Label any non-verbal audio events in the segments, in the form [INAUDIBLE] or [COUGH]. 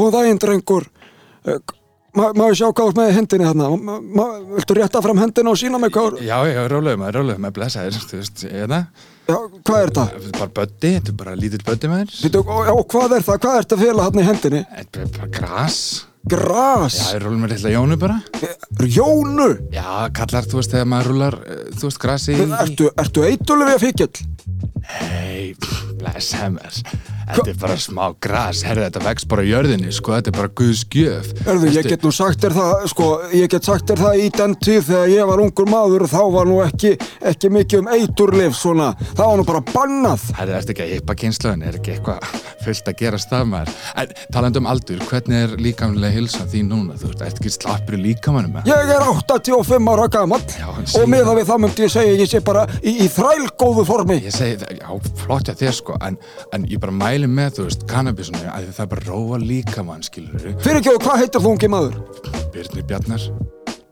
Góðan daginn, drengur. Eh, Má ég sjá hvað þú ert með hendinni þarna? Viltu rétta fram hendina og sína mig hvað? Já, já, rólega maður, rólega maður, blessaðir, þú veist, hérna. Já, hvað er þetta? Þetta er bara böddi, þetta er bara lítill böddi maður. Býtu, og, og hvað er það? Hvað er þetta fela þarna í hendinni? Þetta er bara gras. Gras. Já, ég rúlar mér eitthvað jónu bara. Jónu. Já, kallar, þú veist, þegar maður rúlar, eh, þú veist, grasi í... Ertu, ertu eitulegu að fíkjall? Nei, blessaði maður. Þetta er bara smá gras, herru, þetta vex bara í jörðinni, sko, þetta er bara guðs gjöf. Erðu, ég get nú sagt þér það, sko, ég get sagt þér það í den tíð þegar ég var ungur maður, þá var nú ekki, ekki mikið um eiturlif svona, það var nú bara bannað. Herru, ertu ekki að hippa kynnslöðin, er ekki eitthvað fullt að gera stað maður? En talandi um aldur, hvernig er líkamlega hilsan þín núna? Þú ertu ekki slappur í líkamannum með? Ég er 85 ára gamall Já, og með það við það myndi ég segja, ég sé bara í, í þrælgóðu formi. Ég segi það, já, mæli með, þú veist, kannabisinu, að það er bara róa líkamann, skilur þú? Fyrir ekki, hvað heitir þú ungi maður? Birnir Bjarnar.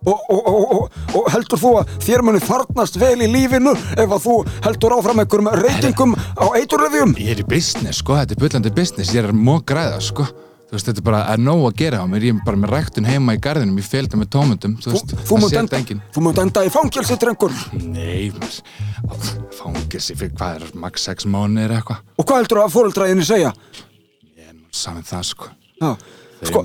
Og, og, og, og, og heldur þú að þér muni farnast vel í lífinu ef að þú heldur áfram einhverjum reytingum á eiturlefjum? Ég er í business, sko, þetta er bullandi business, ég er mók græða, sko. Þú veist, þetta er bara að nóg að gera á mér, ég er bara með ræktun heima í garðinum, ég félgda með tómundum, þú Þú, veist, þú, það þetta enginn. þú munt enda í fangelsi, drengur. Nei, maður, fangilsi fyrir hvað er, max 6 mánuðir eitthvað. Og hvað heldur að fóreldraðinni segja? Ég er nú saman það, sko. Já, Þeir sko,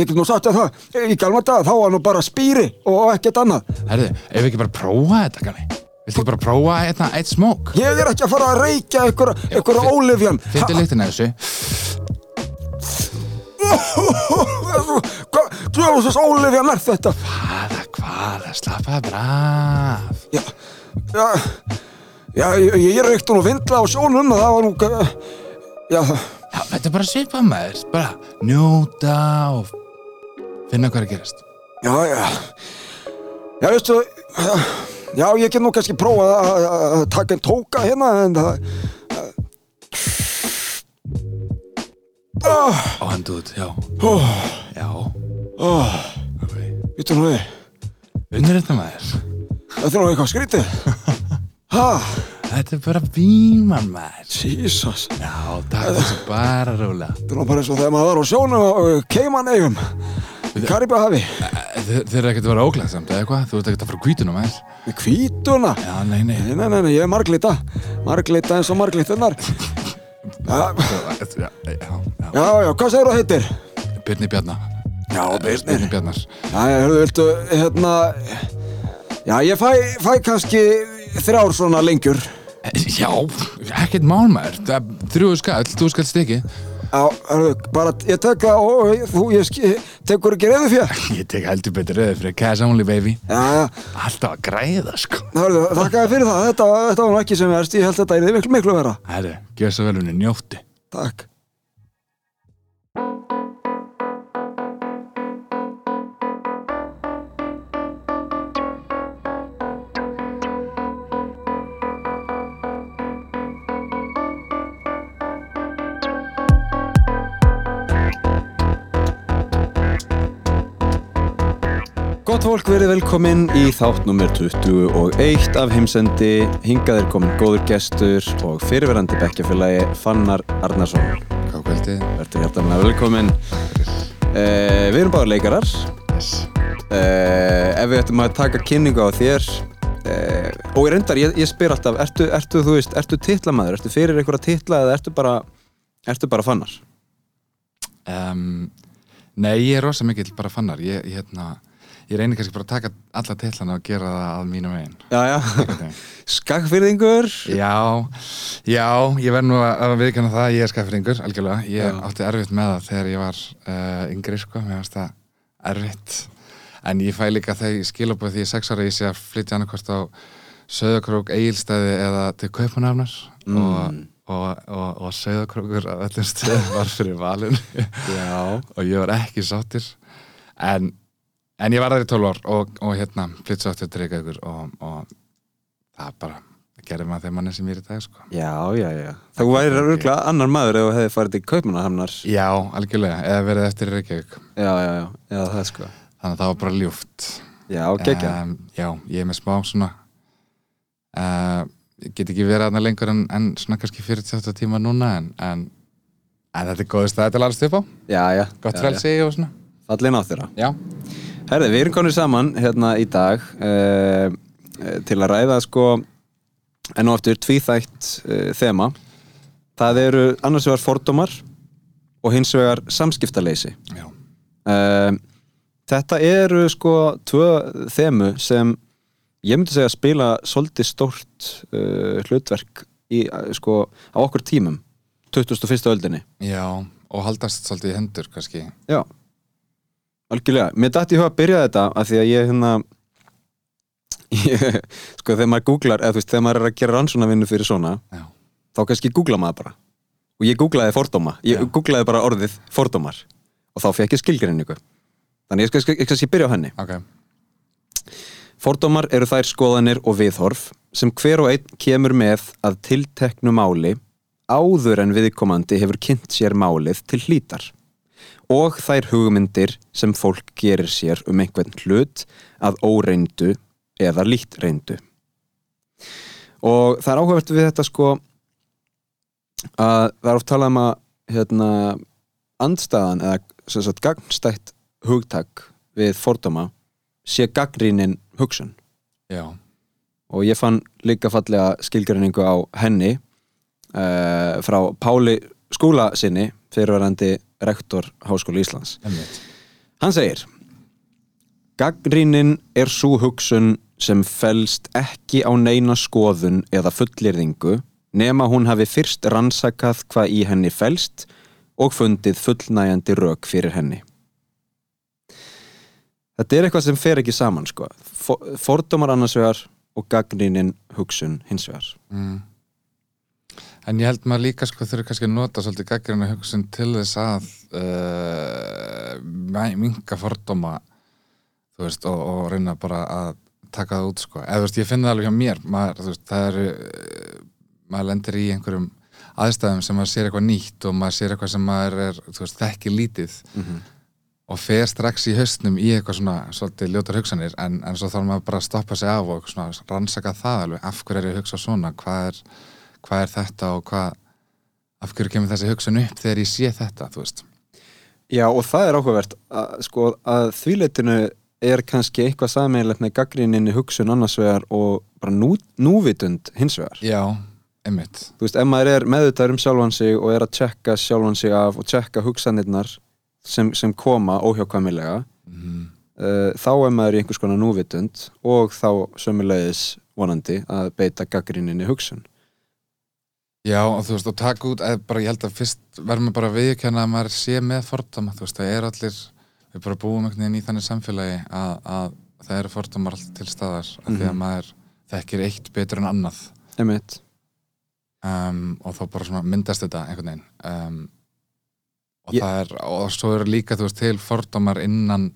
ég get nú sagt að það, í galma dag, þá var nú bara spýri og ekkert annað. Herði, ef við ekki bara prófa þetta, kanni? Viltu ekki bara prófa eitthvað, eitt smók? Ég er ekki að fara að reykja einhverja fi- ólifjan. Fyndu lyktina af þessu. Djöfusins ólifjan er þetta? Hvaða, hvaða, slappaði bara af. Já, já, já, ég, ég reykti nú vindla á sjónum og það var nú, já, Já, þetta er bara svipað maður, bara njóta og finna hvað er að gerast. já, já, já, veistu, já, ég get nú kannski prófað að- taka einn tóka hérna, en það, Á hendu út, já. ó, Já, ok. veitu nú við, Unnur þetta maður. þetta er nú eitthvað skrítið. [LAUGHS] Ha, Þetta er bara bíman maður. Jesus, Já, takk þessu bara rólega. þetta er nú bara eins og þegar maður var á sjónum og keimanegum, Karibahafi, Þið þið eru ekkert að vera óglæðsamt eða eitthvað? Þú ert ekkert að fara kvítunum maður. með hvítuna. Já, nei, nei. Nei, nei, nei, ég er marglita, marglita eins og marglitunar. Já, Já, já, hvað segir þú heitir? Birnir Bjarnar. Já, Birnir Bjarnar. Já, hörðu, viltu, hérna, já, ég fæ, fæ kannski þrjár svona lengjur. Já, ekkert mál maður. Það er þrjú skall, þú skall stykki. Já, bara, ég tek það og þú, ég tekur ekki reyðu fjör. [LAUGHS] Ég tek heldur betur rauðið fyrir cash only baby. Já, já, Alltaf að græða, sko. hörðu, þakka þér fyrir það, þetta, þetta var ekki sem verst, ég held þetta er miklu, miklu vera. Herri, gjör svo vel unni, njótti. Takk. Gott fólk verið velkomin í þátt nummer 21 af heimsendi. Hingað er komin góður gestur og fyrirverandi bekkjafélagi Fannar Arnarsson. Hvað kvöldið? Verður hjartanlega velkomin. Uh, við erum bara leikarar. Yes. Uh, ef við ættum að taka kynningu á þér uh, og ég reyndar, ég, ég spyr alltaf ertu, ertu, þú veist, ertu titlamæður, ertu fyrir einhverja titla eða ertu bara, ertu bara fannar? Um, nei, ég er rosa mikill bara fannar. Ég, hérna, ég reynir kannski bara að taka alla tillana og gera það að mínum veginn. Já, já, [LAUGHS] skakfyrðingur Já, já, ég verð nú að viðkjanna það að ég er skafringur, algjörlega. Ég Já. átti erfitt með það þegar ég var uh, yngri, sko, mér fannst það erfitt. En ég fæ líka þegar ég skilabóð því ég er sex ára, ég sé að flytja annarkvort á Söðakrók, Egilstæði eða til Kaupanafnar Mm. og, og, og, og Söðakrókur á öllum stöðum var fyrir valun Já, [LAUGHS] og ég var ekki sáttir. En, en ég var í 12 ár og, og hérna flytt svo aftur til Reykjavíkur og, og það bara gerði maður þegar manni sem ég er í dag, sko. já, já, já. Þú væri örgulega annar maður ef þú hefði farið til Kaupmannahafnar. Já, algjörlega, eða verið eftir Reykjavík. Já, já, já, já, það er sko. Þannig að það var bara ljúft. Já, geggja um, Já, ég er með smá svona uh, get ekki verið aðna lengur en, en svona kannski 48 tíma núna en, en En þetta er góðið stæði til að alveg upp á. Já, já. Gott frelsi og svona. Fallin á þeirra Já, Herði, við erum konið saman hérna í dag uh, til að ræða sko enn og aftur tvíþætt uh, þema. Það eru annars vegar fordómar og hins vegar samskiptaleysi. Já, uh, þetta eru sko tvö þemu sem ég myndi segja spila svolítið stórt hlutverk í, sko, á okkur tímum 2001. öldinni. Já Og haldast svolítið í hendur kannski. Já, algjörlega. Mér dætti í huga að byrja þetta af því að ég hérna ég, sko þegar maður googlar eða þú veist þegar maður er að gera rannsónavinnu fyrir svona Já, þá kannski googla maður bara. Og ég googlaði fordóma, ég Já. googlaði bara orðið fordómar. Og þá fekk ég skilgrinningu þannig ég skal, skal byrja á henni. Ok. Fordómar eru þær skoðanir og viðhorf sem hver og einn kemur með að tilteknu máli áður en viðkomandi hefur kynnt sér málið til hlítar og þær hugmyndir sem fólk gerir sér um einhvern hlut að óreindu eða lítt reyndu. Og það er áhugavert við þetta sko að það er oft talað um að hérna, andstæðan eða sagt, gagnstætt hugtak við fordóma sé gaggrínin hugsun Já, og ég fann líka fallega skilgreiningu á henni uh, frá Páli skúla sinni fyrirverandi rektor Háskóla Íslands emmitt Hann segir Gaggrínin er svo hugsun sem felst ekki á neina skoðun eða fullirðingu nema hún hafi fyrst rannsakað hvað í henni felst og fundið fullnægjandi rök fyrir henni. Þetta er eitthvað sem fer ekki saman sko. For- Fordómar annars vegar og gaggrínin hugsun hins vegar. mm. En ég held maður líka sko þurfi kannski að nota svolítið gaggrina hugsun til þess að uh, minka fordóma þú veist og, og reyna bara að taka það út sko. Eða þú veist ég finn það alveg hjá mér. Maður, þú veist, það eru maður lendir í einhverjum aðstæðum sem maður sér eitthvað nýtt og maður sér eitthvað sem maður er þú veist þekki lítið og fer strax í haustnum í eitthvað svona svolítið ljótar hugsanir en, en svo þarf maður bara að stoppa sig af og svona rannsaka það alveg. Af hverju er ég að hugsa svona? Hvað er, hvað er þetta og hvað af hverju kemur þessi hugsun upp þegar ég sé þetta þú veist Já og það er áhugavert að, sko, að þvíleitinu er kannski eitthvað sammeilegt með gaggríninni hugsun annars vegar og bara nú, núvitund hins vegar. já, einmitt Þú veist, ef maður er meðvitaður um sjálfan sig og er að tjekka sjálfan sig af og tjekka hugsanirnar sem, sem koma óhjákvæmilega mm. uh, þá er maður í einhvers konar núvitund og þá sömulegis vonandi að beita gaggríninni hugsun. Já og þú veist og taka út bara ég held að fyrst verðum við bara að viðkjanna að maður sé með fordóma þú veist það er allir við bara búum einhvern veginn í þannig samfélagi að, að það eru fordómar alltaf til staðar af því að Mhm. maður þekkir eitt betur en annað Einmitt. um, og þá bara svona myndast þetta einhvern veginn um, og Ég- það er og svo eru líka þú veist til fordómar innan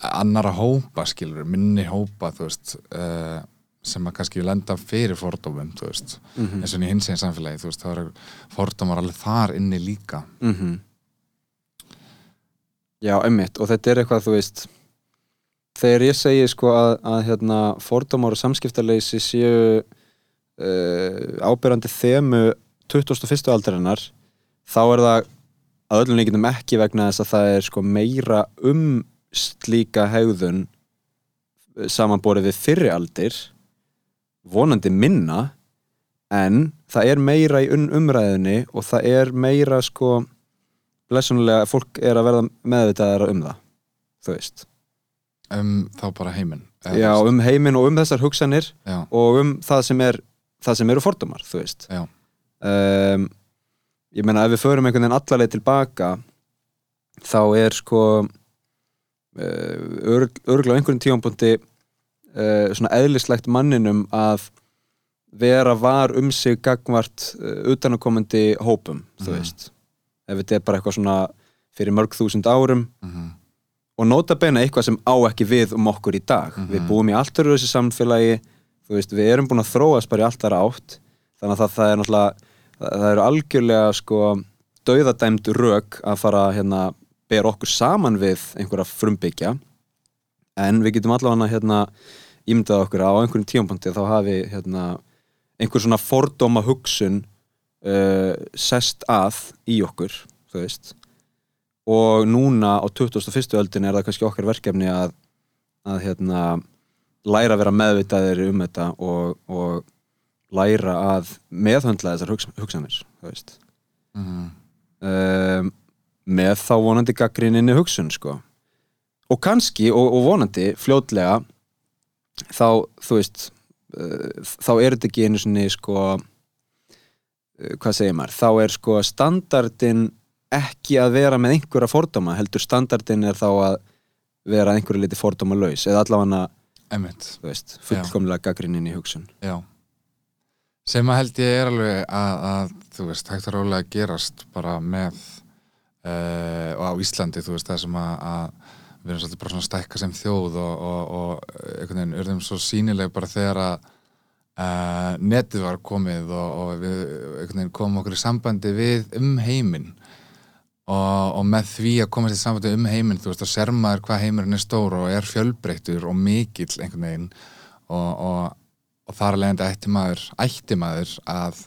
annara hópa skilur, minni hópa þú veist uh, sem að kannski lenda fyrir fordómum Mm eins og í hins eginn samfélagi veist, þá eru fordómar alveg þar inni líka -hmm. Já, einmitt og þetta er eitthvað, þú veist þegar ég segi sko að, að hérna, fordómar og samskiptaleysi séu uh, ábyrjandi þemu 21. aldarinnar þá er það að öllum líkindum ekki vegna þess að það er sko meira um slíka hegðun eh, samanborið við fyrri aldir vonandi minna en það er meira í umræðinni og það er meira sko blessunlega fólk er að verða meðvitaðara um það þú veist. Um þá bara heiminn já, um heiminn og um þessar hugsanir já, og um það sem er það sem eru fordómar, þú veist. Já. um, ég meina ef við förum einhvern veginn allarleið tilbaka þá er sko uh, örgulega á einhverjum tífampunkti uh, svona eðlislegt manninum að vera var um sig gagvart uh, utanakomandi hópum, þú Mhm. veist. Ef þetta er bara eitthvað svona fyrir mörg þúsund árum. Mhm, og nota beina eitthvað sem á ekki við um okkur í dag. Mhm. við búum í allt öru þessi samfélagi þú veist, við erum búin að þróast bara í allt þar átt. Þannig að það, það er náttúrulega það, það eru algjörlega sko dauðadæmdu rök að fara hérna bera okkur saman við einhverja frumbyggja. En við getum allavega hérna ímyndað okkur að á einhverjum tímapunkti þá hafi hérna einhver svona fordóma hugsun uh, sest að í okkur og núna á 21. öldin er það kannski okkar verkefni að, að hérna, læra að vera meðvitaðir um þetta og, og læra að meðhöndla þessar hugs, hugsanir mm. um, með þá vonandi gaggrinninni hugsun sko og kannski og, og vonandi fljótlega þá þú veist uh, þá er þetta ekki einu sinni sko uh, hvað segir maður? Þá er sko standardin ekki að vera með einhverja fordóma heldur standardin er þá að vera einhverju liti fordóma laus eða allavega fullkomlega gaggrinninni hugsun. Já. Sem að held ég er alveg að, að þú veist, hægt að rólega gerast bara með uh, og á Íslandi, þú veist, það sem að, að við erum svolítið bara svona stækka sem þjóð og, og, og einhvern veginn urðum svo sínileg bara þegar að uh, netið var komið og, og við einhvern veginn komum okkur í sambandi við um heiminn. Og, með því að komast í sambandi um heiminn þú veist, og ser maður hvað heimurinn er stór og er fjölbreyttur og mikill einhvern veginn. Og, þar að leiðandi ætti maður ætti maður að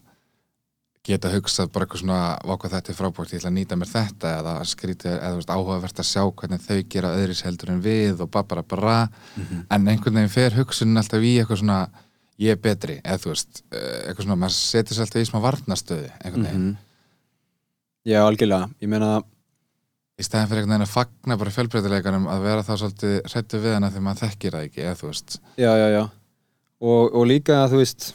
geta hugsað bara eitthvað svona vákvað þetta er frábært, ég ætla að nýta mér þetta eða skrítið, eða veist, áhugavert að sjá hvernig þau gera öðris heldur en við og bara bara bara, en einhvern veginn fer hugsunin alltaf í eitthvað svona ég er betri, eða þú veist eh, eitthvað svona, maður setur sér alltaf í smá varnastöðu einhvern veginn, Mhm. Já, algjörlega, ég meina í stæðan fyrir einhvern veginn að fagna bara fjölbreytileikanum að vera þá svolítið hrættu við hana þegar maður þekkir það ekki, eða þú veist. Já, já, já. Og, og líka þú veist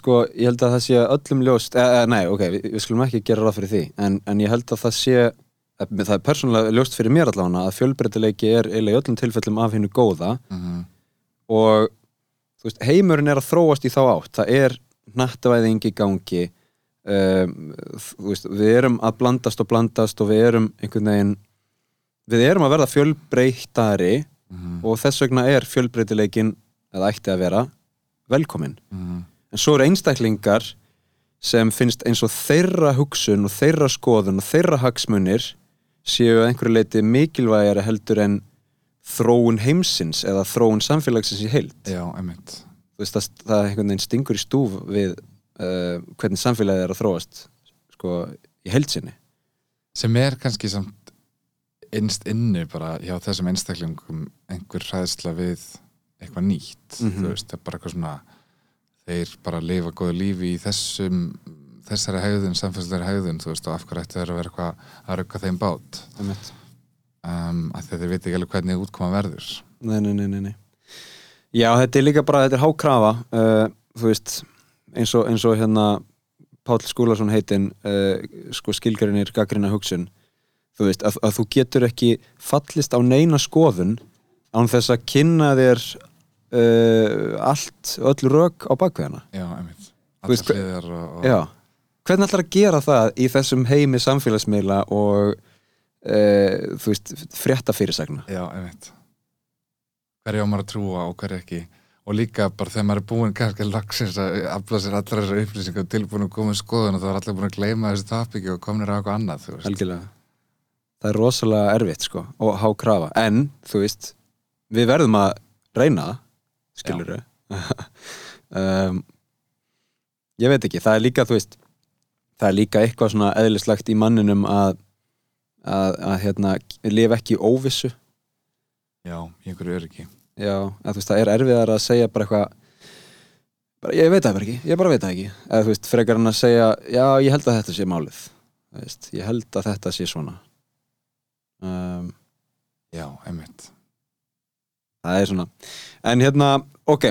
sko, ég held að það sé öllum ljóst eða, nei, ok, við, við skulum ekki gera ráð fyrir því en, en ég held að það sé að, það er persónulega ljóst fyrir mér allavega að fjölbreytileiki er eiginlega í öllum tilfellum af hennu góða. Mm og þú veist, heimurinn er að þróast í þá átt. Það er nattavæðing í gangi. Um, þú veist, við erum að blandast og blandast og við erum einhvern veginn við erum að verða fjölbreytari -hmm. og þess vegna er fjölbreytileikin eða ætti að vera velkomin Mm en svo eru einstaklingar sem finnst eins og þeirra hugsun og þeirra skoðun og þeirra hagsmunir séu að einhverju leiti mikilvægari heldur en þróun heimsins eða þróun samfélagsins í heild. Já, einmitt. Þú veist, það, það einhvern veginn stingur í stúf við uh, hvernig samfélagið er að þróast sko, í heilsinni sem er kannski samt innst inni bara hjá þessum einstaklingum einhver hræðsla við eitthvað nýtt Mhm. þú veist, það er bara eitthvað svona þeir bara lifa góðu lífi í þessum þessari hegðun, samfélagslegri hegðun þú veist, og af hverju ætti þeir að vera eitthvað að rauka þeim bát? Um, að þeir veit ekki alveg hvernig útkoma verður. Nei, nei, nei, nei, nei. Já, þetta er líka bara, þetta er hákrafa uh, þú veist, eins og, eins og hérna Páll Skúlason heitinn uh, sko skilgarinnir gaggrina hugsun. Þú veist, að, að þú getur ekki fallist á neina skoðun án þess að kynna þér uh, allt, öll rök á bakveðina Já, einmitt. Allar hliðar og, Já, hvernig ætlar að gera það í þessum heimi samfélagsmiðla og uh, þú veist, frétta fyrirsagna? Já, einmitt. Hverju á maður að trúa og hverju ekki? Og líka bara þegar maður er búinn kannski lagsins að afla sér allar þessar upplýsingar tilbúin að koma í skoðun og það var allir búin að gleyma þessu tapiki og komnir á eitthvað annað þú veist. algjörlega. Það er rosalega erfitt sko og há krafa, en þú veist við verðum að reyna það, skilur um, [LAUGHS] ég veit ekki, það er líka þú veist, það er líka eitthvað svona eðlislegt í manninum að að, að hérna, lifa ekki óvissu. Já, einhverju öryggi. Já, að veist, það er erfiðar að segja bara eitthvað bara, ég veit það bara ekki, ég bara veit það ekki. Eða þú veist, frekar hann að segja já, ég held að þetta sé málið. Veist, ég held að þetta sé svona. Um, Já, einmitt það er svona en hérna, ok,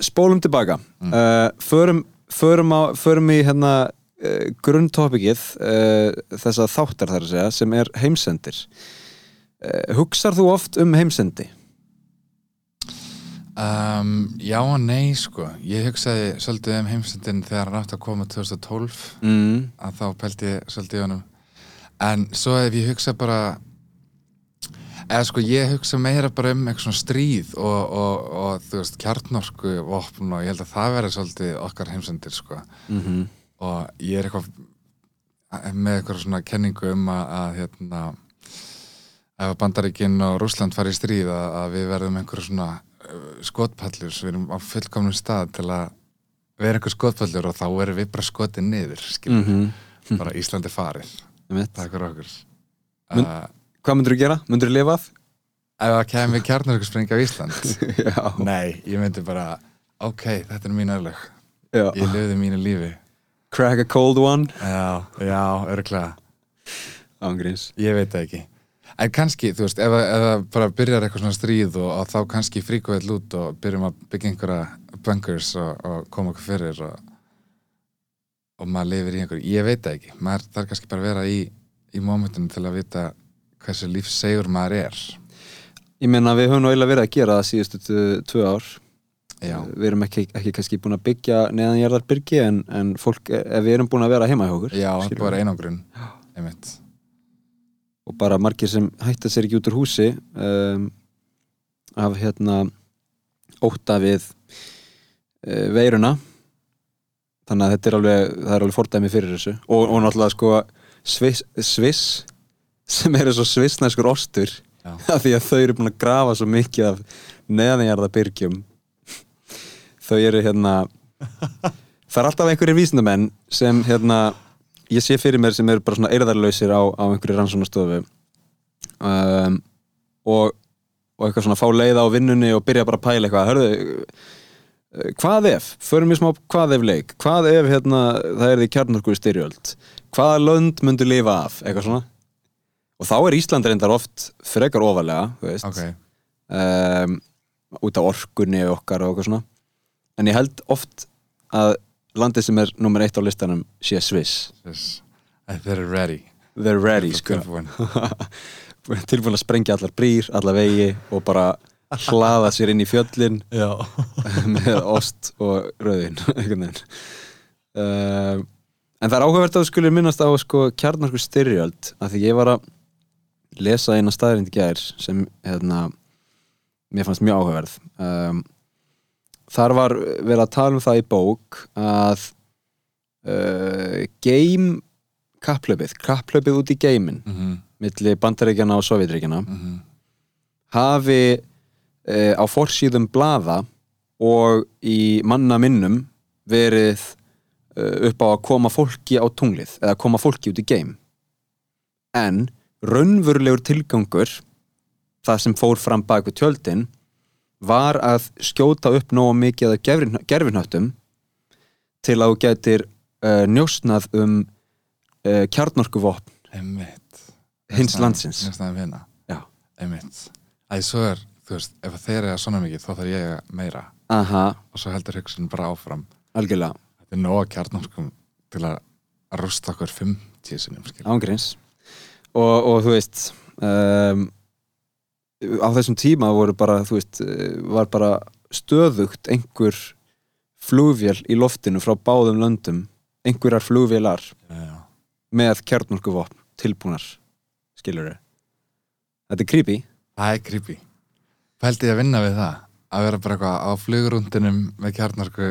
spólum tilbaka Mm. uh, förum, förum, á, förum í hérna uh, grunntopikið uh, þessa þáttar þar að segja sem er heimsendir hugsar þú oft um heimsendi? um, Já og nei, sko Ég hugsaði svolítið um heimsendin þegar hann átti að koma 2012 Mm. að þá pældi ég svolítið í honum en svo ef ég hugsa bara eða sko ég hugsa meira bara um eitthvað svona stríð og, og, og þú veist kjarnorku vopn og ég held að það verði svolítið okkar heimsendir sko. Mm og ég er eitthvað með eitthvað svona kenningu um að, að hérna ef Bandaríkinn og Rússland fari í stríð að, að við verðum einhverju svona uh, skotpallur, við erum á fullkomnum stað til að vera einhver skotpallur og þá erum við bara skotin niður skilur -hmm. bara Íslandi farið. Einmitt. takk fyrir okkur. Mun- uh, Hvað myndur þú gera? Myndur þú lifað? ef það kemur kjarnarökkusprengja á Ísland? [LAUGHS] Nei, ég myndi bara ok, þetta er mín örlög. Ég lifði mínu lífi. Crack a cold one? Já, já, örglega Ángríns. Ég veit það ekki. En kannski, þú veist, ef, það- bara byrjar eitthvað svona stríð og, og þá kannski fríku vel út og byrjum að byggja einhverja bunkers og, og koma okkur fyrir og, og maður lifir í einhverju. Ég veit það ekki, maður þarf kannski bara að vera í í mómentinu til að vita hversu lífsegur maður er. Ég meina við höfum nú eiginlega verið að gera það síðustu tvö ár. Já, Við erum ekki, ekki kannski búin að byggja neðanjarðar byrgi en, en fólk, ef við erum búin að vera heima hjá okkur já, skilurðu. bara einangrun og bara margir sem hætta sér ekki út úr húsi um, af hérna óta við uh, veiruna. Þannig að þetta er alveg það er alveg fordæmi fyrir þessu. Og, og náttúrulega sko Sviss, Sviss sem er eins og svissneskur ostur [LAUGHS] af því að þau eru búin að grafa svo mikið af neðanjarða byrgjum þau eru hérna [LAUGHS] það er alltaf einhverjir vísindamenn sem hérna ég sé fyrir mér sem eru bara svona eirðarlausir á, á einhverju rannsónastofu um, og, og eitthvað svona fá leið á vinnunni og byrja bara að pæla eitthvað. Hörðu, eh, hvað ef? Förum við smá hvað ef leik? Hvað ef hérna, það er því kjarnorku styrjöld hvaða lönd myndu lifa af? Eitthvað svona og þá er Ísland reyndar oft frekar ofalega þú veist. Ok. Um, út af orkunni okkar og eitthvað svona. En ég held oft að landið sem er nummer eitt á listanum sé Sviss. Yes. þeir eru ready. They're ready sko. [LAUGHS] Tilbúin. að sprengja allar brýr, allar vegi og bara hlaða sér inn í fjöllin [LAUGHS] með ost og rauðin [LAUGHS] einhvern veginn. Uh, en það er áhugavert að þú skulle minnast á sko kjarnarku styrjöld af því ég var að lesa eina staðrind í gær sem hérna mér fannst mjög áhugaverð. Um, þar var verið að tala um það í bók að uh, game kapplöpið, kapplöpið út í geimin mhm, milli bandaríkjana og sovjetríkjana mhm. hafi e, á forsýðum blaða og í manna minnum verið e, upp á að koma fólki á tunglið eða koma fólki út í geim. En raunverulegur tilgangur það sem fór fram bak við tjöldin var að skjóta upp nógu mikið af gerfin- gerfinhöttum til að þú getur uh, njósnað um uh, kjarnorkuvopn hins Njósnaði- landsins. njósnaði vina Já. einmitt. Æ, svo er, þú veist, ef þeir eru svona mikið þá þarf ég að meira. Aha, og svo heldur hugsun bara áfram. Algjörlega, þetta er nóga kjarnorkum til að að rústa okkur 50 sinum ángríns og, og þú veist um, á þessum tíma voru bara, þú veist eh, var bara stöðugt einhver flugvél í loftinu frá báðum löndum. Einhverjar já, já. með kjarnorkuvopn tilbúnar skilur þetta er creepy. Það er creepy. Pældi ég að vinna við það að vera bara eitthvað á flugurundinum með kjarnorku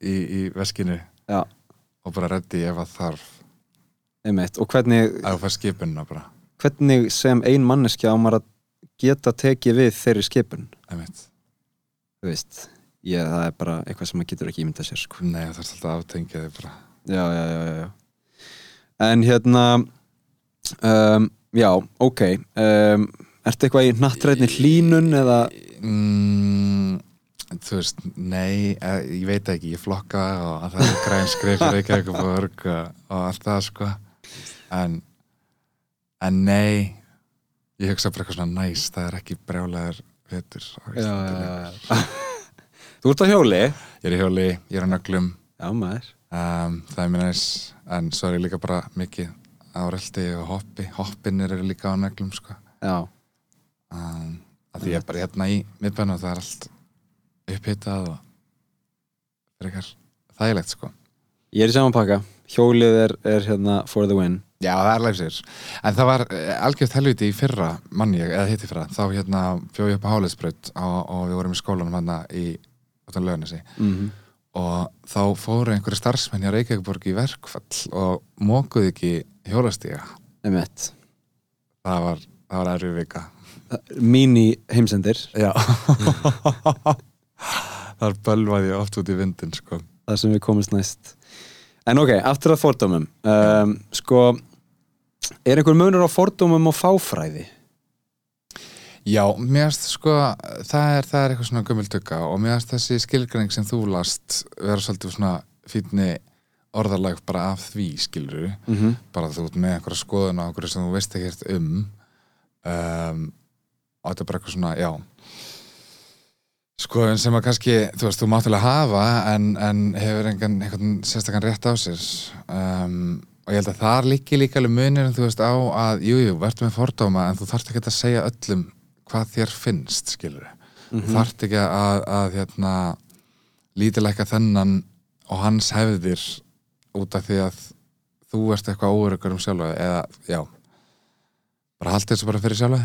í, í veskinu Já. og bara reddi ef að þarf einmitt. og hvernig, að fara skipunna bara hvernig sem ein manneskja á maður að geta tekið við þeirri skipun einmitt. þú veist, ég, það er bara eitthvað sem maður getur ekki ímyndað sér sko. Nei, það er alltaf þig bara já, já, já, já, en hérna um, já, ok um, ertu eitthvað í nattrætni hlínun eða mm, Þú veist, nei eh, ég veit ekki, ég flokka og að það er græn skrif fyrir Reykjavík og borg og allt það sko en, en nei ég hugsa bara eitthvað svona næs það er ekki Íslandi lengur. [LAUGHS] þú ert á hjóli? Ég er í hjóli, ég er á nöglum. Já, maður. Um, það er mér næs en svo er ég líka bara mikið á relti og hoppi, hoppinir eru líka á nöglum sko. Já, um, því ég er bara hérna í miðbænu og það er allt upphitað og frekar þægilegt sko. Ég er í saman pakka. Hjólið er, er hérna for the win Já, það er læfsir en það var eh, algjört helviti í fyrra manni eða hitti fyrra, þá hérna bjóð ég upp á Háleðsbraut og, og við vorum í skólanum hérna í lögnesi mm og þá fóru einhverju starfsmenn í Reykjavíkborg í verkfall og mókuðu ekki hjólastíga Emmett. það var, það var erfið vika. Mini heimsendir. Já. [LAUGHS] Þar bölvaði ég oft út í vindin sko. Það sem við komumst næst. En ok, aftur að fordómum. Um, sko er einhver munur á fordómum og fáfræði? Já, mér finnst sko, það er, það er eitthvað svona gömultöka og mér finnst þessi skilgræning sem þú last vera svolítið svona fínni orðalag bara af því, skilur Mm -hmm. bara þú ert með einhverja skoðun á einhverju sem þú veist ekkert um um og þetta er bara eitthvað svona, já skoðun sem að kannski þú veist, þú mátt alveg hafa en, en hefur engan, einhvern sérstakann rétt á sér um, og ég held að það líki líka alveg munir þú veist á að, jú, jú, verður með fordóma en þú þarft ekki að segja öllum hvað þér finnst, skilur Mhm. þú þarft ekki að, að hérna, lítilækka þennan og hans hefðir út af því að þú ert eitthvað óöryggur um sjálfa eða, já. Bara haldið þessu bara fyrir sjálfa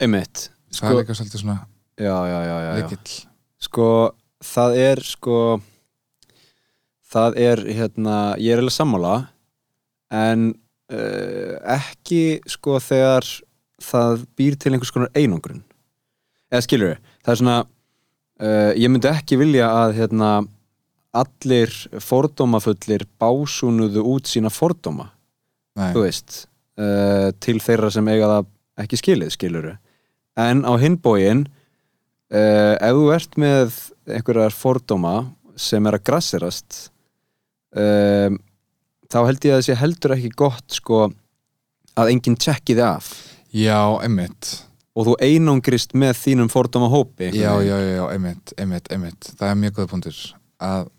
Einmitt. það er líka svolítið svona Já, já, já, Sko, það er sko það er hérna ég er alveg sammála en uh, ekki sko þegar það býr til einhvers konar einangrun. Eða skilur við, það er svona uh, ég myndi ekki vilja að hérna allir fordómafullir básúnuðu út sína fordóma Nei, þú veist uh, til þeirra sem eiga það ekki skilið skiluru en á hinbógin uh, ef þú ert með einhverjar fordóma sem er að grasserast um, þá held ég að það sé heldur ekki gott sko að enginn tjekki þið af. Já, einmitt. Og þú einangrist með þínum fordóma hópi já, já, já, já, einmitt, einmitt, einmitt. Það er mjög góð punktur. Að,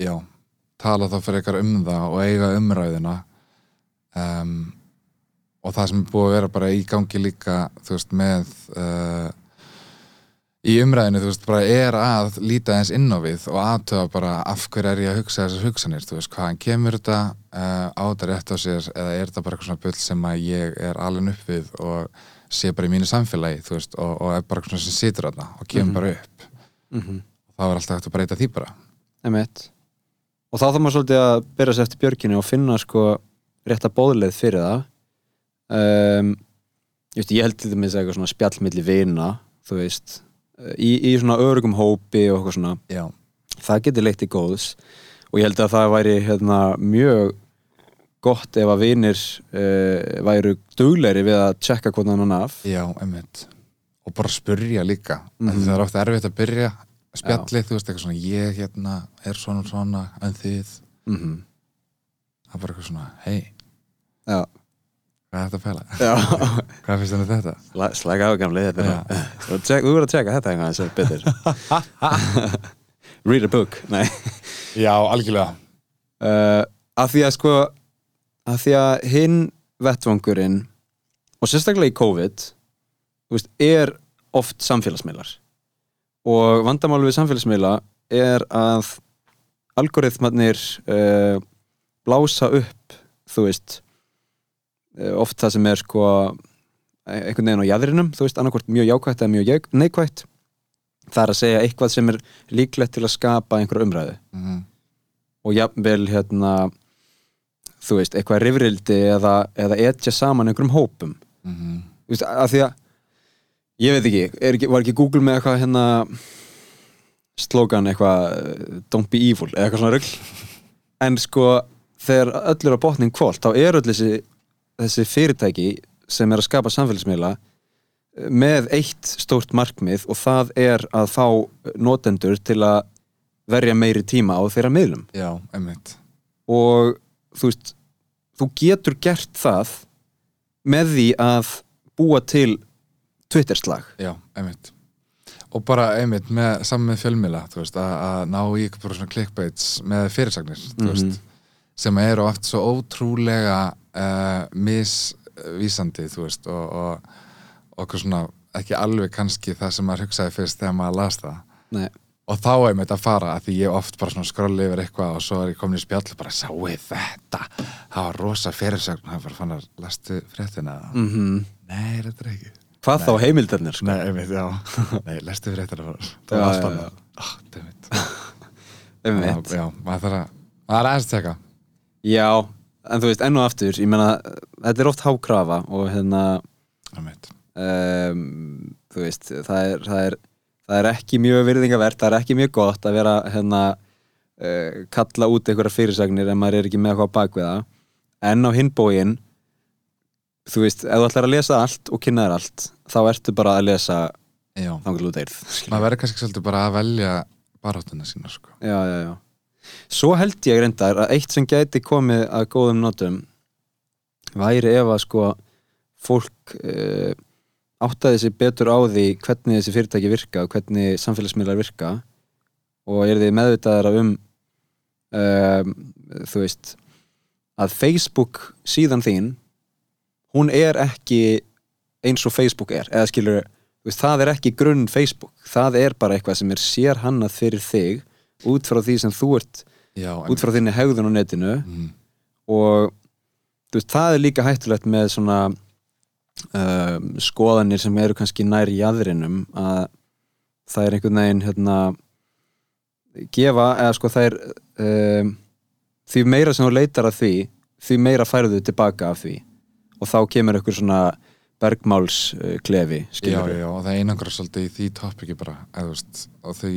já, tala þá fyrir eitthvað um það og eiga umræðina um, og það sem er búið að vera bara í gangi líka þú veist, með uh, í umræðinu, þú veist, bara er að líta eins inn á við og aðtöða bara af hverju er ég að hugsa þessar hugsanir þú veist, hvaðan kemur þetta uh, á þetta rétt á sér eða er þetta bara eitthvað svona bull sem að ég er alveg upp við og sé bara í mínu samfélagi, þú veist, og, og er bara eitthvað svona sem situr þarna og kemur Mhm. bara upp. Mm -hmm. þá er alltaf hægt að breyta því bara. Og þá þarf maður svolítið að byrja sér eftir björkinu og finna sko rétta bóðleið fyrir það. Um, just, ég held til dæmis eitthvað svona spjallmilli vina þú veist í, í svona örugum hópi og eitthvað svona. Já, það getur leitt í góðs. Og ég held að það væri hérna, mjög gott ef að vinir uh, væru dugleiri við að tjekka hvernig hann af. Já, einmitt. Og bara spurja líka. Mm Mhm. það er ofta erfitt að byrja spjallið, þú veist, eitthvað svona ég hérna er svona svona en þið, mm -hmm. það er bara eitthvað svona hei, Já, hvað er þetta að pæla? já. hvað finnst þetta? Sla- á gamli þetta er Já. bara- Þú verður að tjekka þetta einhvern veginn betur [LAUGHS] Read a book Nei já, algjörlega uh, Af því að sko af því að hinn vettvangurinn og sérstaklega í COVID veist, er oft samfélagsmiðlar og vandamál við samfélagsmiðla er að algoritmarnir uh, blása upp þú veist oft það sem er sko einhvern veginn á jæðrinum, þú veist, annarkvort mjög jákvætt eða mjög neikvætt. Það er að segja eitthvað sem er líklegt til að skapa einhverja umræðu. Mm og jafnvel hérna þú veist, eitthvað rifrildi eða, eða etja saman einhverjum hópum. -hmm. þú veist, að því að ég veit ekki, er ekki var ekki Google með eitthvað hérna slogan eitthvað eh, don't be evil eða eitthvað svona rugl? [LAUGHS] En sko, þegar öll er á botning kvólt þá er öll þessi, þessi fyrirtæki sem er að skapa samfélagsmiðla eh, með eitt stórt markmið og það er að fá notendur til að verja meiri tíma á þeirra miðlum. Já, einmitt. Og þú veist þú getur gert það með því að búa til Twitter-slag. Já, einmitt. Og bara einmitt með, saman með fjölmila veist, að, að ná í bara svona clickbaits með fyrirsagnir, þú Mhm. veist sem eru oft svo ótrúlega uh, misvísandi þú veist og, og, og okkur svona ekki alveg kannski það sem maður hugsaði fyrst þegar maður las það. Nei. og þá er mitt að fara að því ég oft bara svona skrolli yfir eitthvað og svo er ég komin í spjall og bara sáu þetta? Það var rosa fyrirsagn það var bara fann að lastu fréttina mm -hmm. nei, þetta er ekki. Hvað þá heimildarnir sko? Nei, einmitt, já. [LAUGHS] Nei, lestu fréttina bara. Það Já, var allt já, annað Ah, dammit. Einmitt. [LAUGHS] Já, maður þarf að maður aðeins að teka Já, en þú veist, enn og aftur ég meina, þetta er oft hákrafa og hérna um, þú veist, það er, það er það er ekki mjög virðingavert það er ekki mjög gott að vera hérna uh, kalla út einhverjar fyrirsagnir en maður er ekki með eitthvað á bakvið það. En á hinbógin þú veist, ef þú ætlar að lesa allt og kynna þér allt, þá ertu bara að lesa já, þangar út eirð maður verður kannski svolítið bara að velja baráttuna sína sko. já, já, já svo held ég reyndar að eitt sem gæti komið að góðum notum væri ef að sko fólk uh, áttaði sig betur á því hvernig þessi fyrirtæki virka og hvernig samfélagsmiðlar virka og er þið meðvitaðara um um, þú veist að Facebook síðan þín hún er ekki eins og Facebook er. Eða skilur, það er ekki grunn Facebook, það er bara eitthvað sem er sér hannað fyrir þig út frá því sem þú ert, já, út frá þinni hegðun á netinu. Mm, og veist, það er líka hættulegt með svona um, skoðanir sem eru kannski nær í aðrinum að það er einhvern veginn hérna gefa, eða sko það er um, því meira sem þú leitar að því því meira færðu tilbaka af því. Og þá kemur einhver svona bergmáls uh, klefi já, skilur já, og það einangra svolítið í því topiki bara, eða þú veist og því,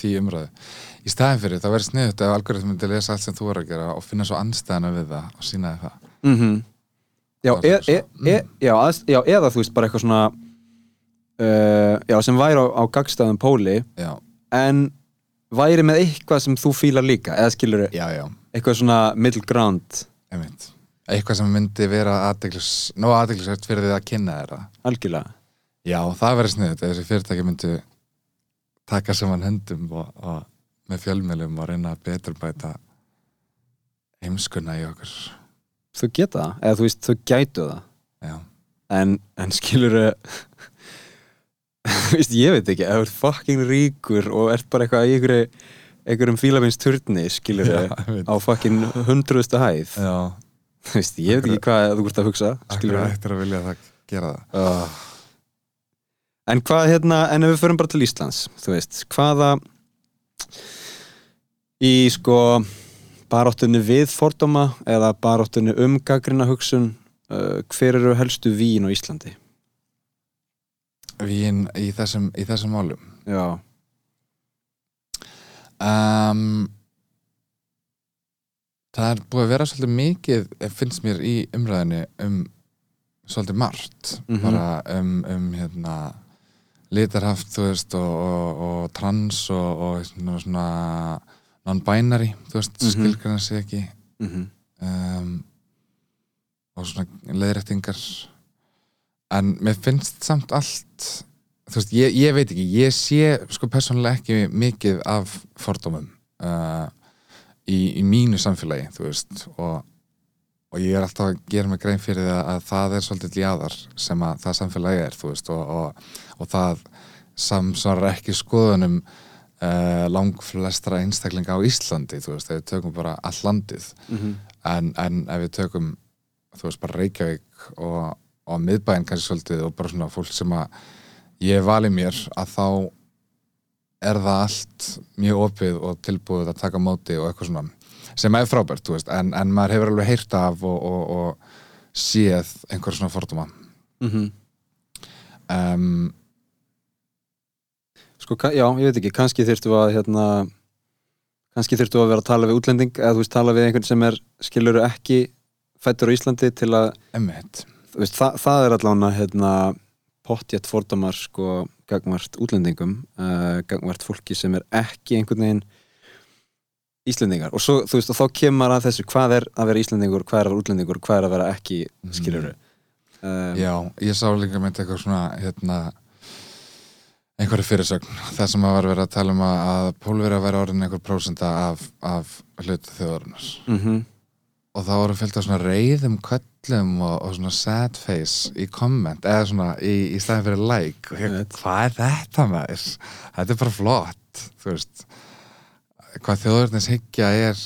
því umræðu. Í staðin fyrir, það verður sniðut ef algoritm myndi lesa allt sem þú er að gera og finna svo anstæðana við það og sína þið það. Mm já, Það e, er e, svo- e, já, að, já, eða þú veist bara eitthvað svona uh, já, sem væri á, á gagstæðum póli já, en væri með eitthvað sem þú fílar líka eða skilur já, eitthvað svona middle ground. Einmitt. Eitthvað sem myndi vera aðdeglis nóg aðdeglisvært fyrir því að kynna það. Algjörlega. Já, það verður sniðut ef þessi fyrirtæki myndu taka saman höndum og, og með fjölmjölum og reyna að betur bæta heimskuna í okkur. Þau geta það, eða þú veist, þau gætu það. Já, en, en skilur þú [LAUGHS] veist, ég veit ekki ef þú ert fucking ríkur og ert bara eitthvað í einhverju einhverjum fílamins turni, skilur einmitt. á fucking hundruðustu hæð. Já. Þú veist, ég veit ekki hvað þú ert að hugsa akkur ættir að vilja það gera það. Oh. En hvað hérna, en ef við förum bara til Íslands þú veist, hvaða í sko baráttunni við fordóma eða baráttunni um gaggrina hugsun uh, hver eru helstu vín á Íslandi? Vín í þessum, í þessum málum Já, um, Það er búið að vera svolítið mikið finnst mér í umræðinni um svolítið margt Mhm. bara um, um hérna litarhaft, þú veist og, og, og trans og, og svona, non-binary, þú veist, mm. -hmm. skilgræna sig ekki mm um, og svona leiðrættingar en mér finnst samt allt þú veist, ég, ég veit ekki ég sé sko persónulega ekki mikið af fordómum uh, í, í mínu samfélagi þú veist og, og ég er alltaf að gera mig grein fyrir það að það er svolítið ljáðar sem að það samfélagi er veist og, og, og það samsvarar ekki skoðunum uh, langflestra einstaklinga á Íslandi þú veist, ef við tökum bara all landið -hmm. en, en ef við tökum þú veist bara Reykjavík og, og miðbæinn kannski svolítið og bara svona fólk sem að ég vali mér að þá er það allt mjög opið og tilbúið að taka móti og eitthvað svona sem er frábært, þú veist, en, en maður hefur alveg heyrt af og, og, og séð einhver svona fordóma Mhm. um, Sko, já, ég veit ekki, kannski þyrftu að hérna, kannski þyrftu að vera að tala við útlending eða þú veist, tala við einhvern sem er skiluru ekki fættur á Íslandi til að veist, það, það er allavega hérna, pottjætt fordómar sko, gagvart útlendingum uh, gagvart fólki sem er ekki einhvern veginn Íslendingar. Og svo, þú veist, og þá kemur að þessu hvað er að vera Íslendingur, hvað er að vera útlendingur hvað er að vera ekki, skiluru um, Já, ég sá líka með eitthvað svona hérna einhverju fyrirsögn, það sem að var verið að tala um að, að pólverið að vera orðin einhver prósenda af, af hlutu þjóðarinnar. Mm og þá voru fylgt af svona reyðum köllum og, og svona sad face í komment eða svona í, í staðin fyrir like. Og ég, hvað er þetta maður? Þetta er bara flott þú veist hvað þjóðurnis hyggja er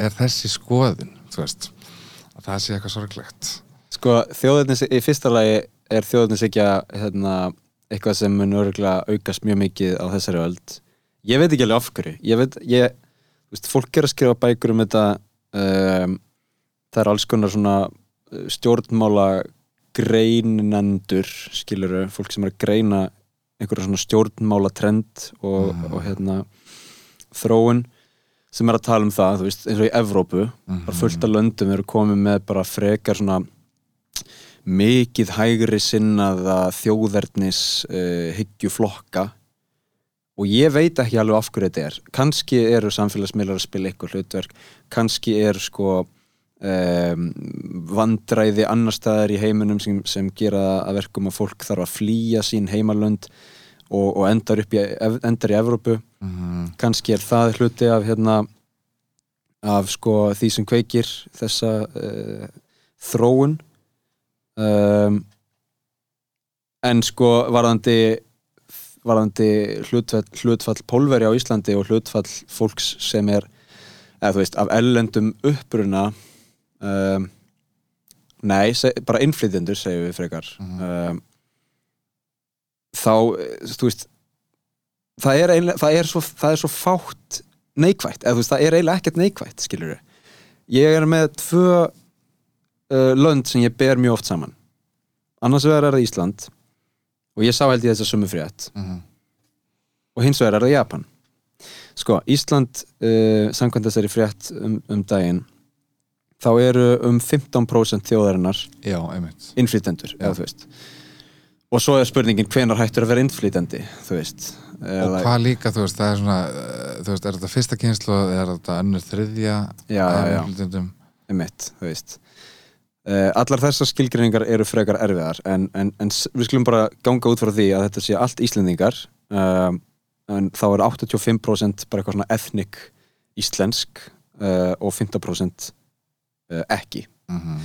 er þessi skoðun þú veist að það sé eitthvað sorglegt Sko, þjóðarnis, í fyrsta lagi er þjóðarnis ekki að hérna, eitthvað sem mun örgulega aukast mjög mikið á þessari öld. Ég veit ekki alveg af hverju. Ég veit, ég, þú veist, fólk er að skrifa bækur um þetta, um, það er alls konar svona uh, stjórnmála greinendur, skiluru, fólk sem er að greina einhverja svona stjórnmála trend og, Mhm. og hérna þróun sem er að tala um það, þú veist, eins og í Evrópu Mhm. bara fullt af löndum eru komið með bara frekar svona mikið hægri sinnaða þjóðverðnis uh, hyggjuflokka. Og ég veit ekki alveg af hverju þetta er. Kannski eru samfélagsmiðlar að spila eitthvað hlutverk. Kannski er sko um, vandræði annar staðar í heiminum sem, sem gera að verkum að fólk þarf að flýja sín heimalönd og, og endar, upp í, endar í Evrópu Mhm. kannski er það hluti af hérna af sko því sem kveikir þessa uh, þróun um, en sko varðandi varðandi hlutfall, hlutfall pólveri á Íslandi og hlutfall fólks sem er eða þú veist, af ellendum uppruna um, nei, seg, bara innflytjendur segjum við frekar um, þá, eh, þú veist það er, það, er svo, það er svo fátt neikvætt, eða þú veist, það er eiginlega ekkert neikvætt skilur ég er með tvö uh, lönd sem ég ber mjög oft saman. Annars vegar er það Ísland og ég sá held ég þess að sumu frétt. Mhm. og hins vegar er það Japan. Sko, Ísland uh, samkvæmt þessari frétt um, um daginn þá eru um 15% þjóðarinnar veist. Og svo er spurningin hvenar hættur að vera innflytendi þú veist Og hvað líka, þú veist, það er svona uh, þú veist, er þetta fyrsta kynslu er þetta önnur þriðja Já, já, já. einmitt, þú veist uh, allar þessar skilgreiningar eru frekar erfiðar en, en, en við skulum bara ganga út frá því að þetta sé allt Íslendingar um, en þá er 85% bara eitthvað svona ethnic íslensk uh, og 15% uh, ekki Mhm.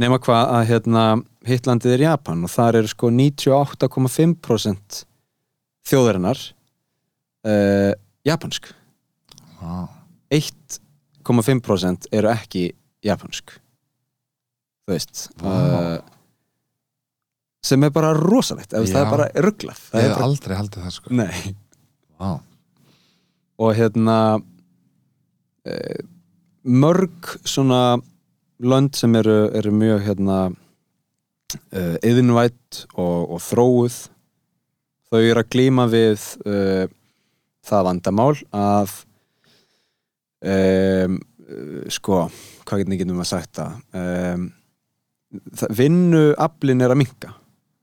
nema hvað að hérna Hittlandið er Japan og þar eru sko 98,5% þjóðarinnar uh, japansk. Vá. 1,5% eru ekki japansk. Þú veist Vá. uh, sem er bara rosalegt það er bara rugglað Ég hef bara, aldrei haldið það sko. Vá. og hérna uh, mörg svona lönd sem eru, eru mjög hérna yðinvætt og, og þróuð þau eru að glíma við uh, það vandamál að um, uh, sko hvað getum við að sagt það? Um, vinnuaflin er að minka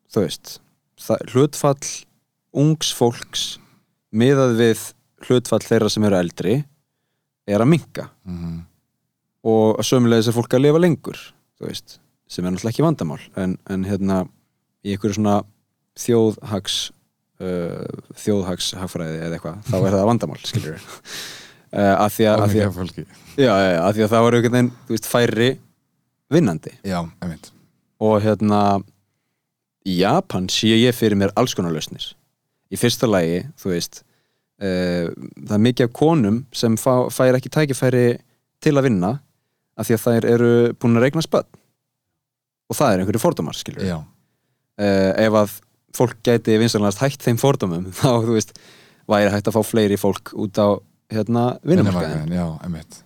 þú veist. Það, hlutfall ungs fólks miðað við hlutfall þeirra sem eru eldri er að minka Mhm. og að sömulegis er fólk að lifa lengur veist, sem er náttúrulega ekki vandamál. En, en hérna í einhverju svona þjóðhags uh, þjóðhags hagfræði eða eitthvað, þá er það vandamál skilur við uh, að því að, að, því að, já, að því að það var einhvern veginn, þú veist, færri vinnandi. Já, og hérna í Japan sé ég fyrir mér alls konar lausnir. Í fyrsta lagi, þú veist uh, það er mikið af konum sem fá, fær ekki tækifæri til að vinna af því að þær eru búin að regna spöld og það er einhverju fordómar skilur Já, uh, ef að fólk gæti vinsanlegast hætt þeim fordómum [LAUGHS] þá þú veist væri hægt að fá fleiri fólk út á hérna vinnumarkaðin já, einmitt.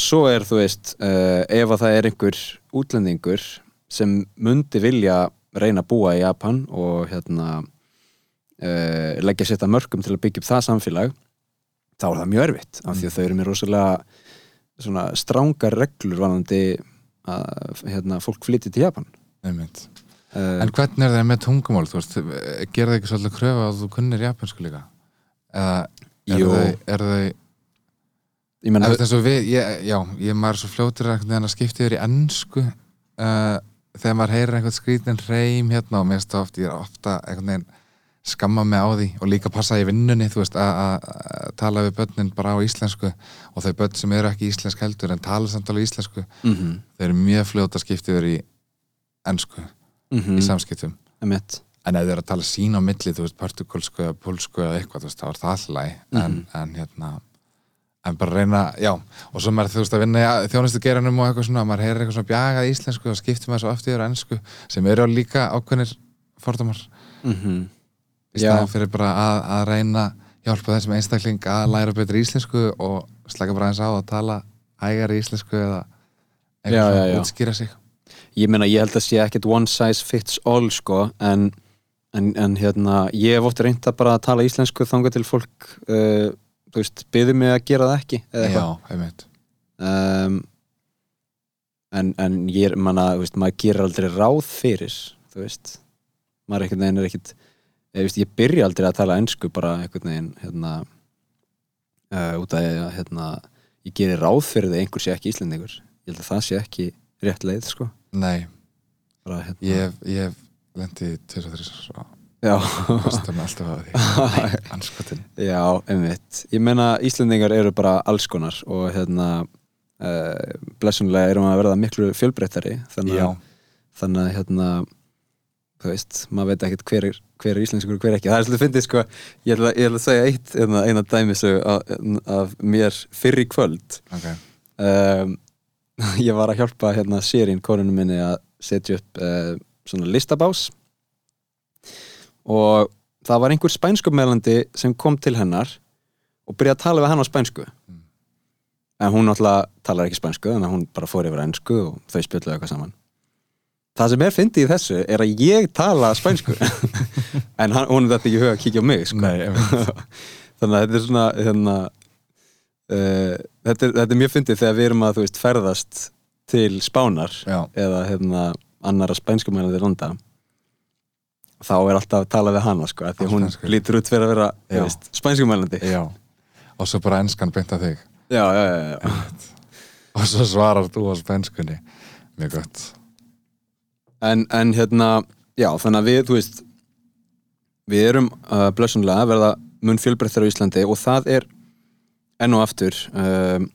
Svo er þú veist uh, ef að það er einhver útlendingur sem mundi vilja reyna að búa í Japan og hérna uh, leggja sér þetta mörgum til að byggja upp það samfélag þá er það mjög erfitt af því að þau eru með rosalega svona strángar reglur vanandi að hérna, fólk flytja til Japan. Einmitt. uh, En hvernig er það með tungumál, Gerða ekki svolítið kröfu að þú kunnir japansku líka? Eða er þau, er ég menna já, ég maður svo fljótur veginn að skipta yfir í ennsku uh, þegar maður heyrir einhvern skrítin reym hérna og mér finnst það oft, ég er ofta einhvern veginn skamma mig á því og líka passa í vinnunni, þú veist, að- tala við börnin bara á íslensku og þau börn sem eru ekki íslensk heldur en tala samt alveg íslensku, mm -hmm. þau eru mjög fljót að skipta yfir í ennsku mm í samskiptum. Emitt. en ef þau eru að tala sín á milli, þú veist, portugalsku eða pólsku eða eitthvað, veist, þá er það alltaf læg en, en hérna en bara reyna, já, og svo maður þú veist að vinna í þjónustu geranum og eitthvað svona maður heyrir eitthvað svona bjagað íslensku og skiptir maður svo oft yfir ennsku sem eru líka ákveðnir fordómar. Mm í Já. staðan fyrir bara að, að reyna hjálpa þessum einstakling að læra betur íslensku og slaka bara eins á að tala hægari íslensku eða eitthvað svona útskýra sig ég meina ég held að sé ekkert one size fits all sko en, en, en hérna ég hef oft reynt að bara að tala íslensku þangað til fólk uh, þú veist, byður mig að gera það ekki eða já, eitthvað. einmitt. Um, en, en ég er, manna, þú veist, maður gerir aldrei ráð fyrir þú veist. Maður einhvern veginn er ekkit ég, veist, ég byrja aldrei að tala ensku bara einhvern veginn hérna uh, út af að hérna, ég gerir ráð fyrir því að einhver sé ekki íslendingur. Ég held að það sé ekki rétt leið sko Nei, bara, hérna, ég hef, ég hef lendið tveir og þrjus já, að [LAUGHS] anskotin. Já, einmitt. Ég meina Íslendingar eru bara alls konar og hérna uh, blessunlega erum við að verða miklu fjölbreyttari þannig að þannig að hérna þú veist, maður veit ekkert hver er, hver er íslenskur og hver ekki, það er svolítið fyndið sko. Ég ætla, ég ætla að segja eitt, eina, eina dæmisu af, af mér fyrr í kvöld. Ok. Um, [LAUGHS] ég var að hjálpa hérna sérinn konunum minni að setja upp uh, svona listabás. Og það var einhver spænskumælandi sem kom til hennar og byrjaði að tala við hann á spænsku. Mm. en hún náttúrulega talar ekki spænsku að hún bara fór yfir ennsku og þau spjöldlega eitthvað saman. Það sem er fyndið í þessu er að ég tala spænsku. [LAUGHS] En hann, hún er þetta ekki huga að kíkja á mig sko. Nei, [LAUGHS] þannig að þetta er svona hérna, uh, þetta, er, þetta er mjög fyndið þegar við erum að veist ferðast til Spánar Já, eða hérna annara spænskumælandi landa þá er alltaf að tala við hana sko, því hún Spænsku. lítur út fyrir að vera veist, spænskumælandi já. Og svo bara enskan beint að þig. Já, já, já, já. Og svo svarar þú á spænskunni. Mjög gott. En, en hérna, já, þannig að við, þú veist við erum uh, blessunlega að verða mun fjölbreyttar á Íslandi og það er enn og aftur um,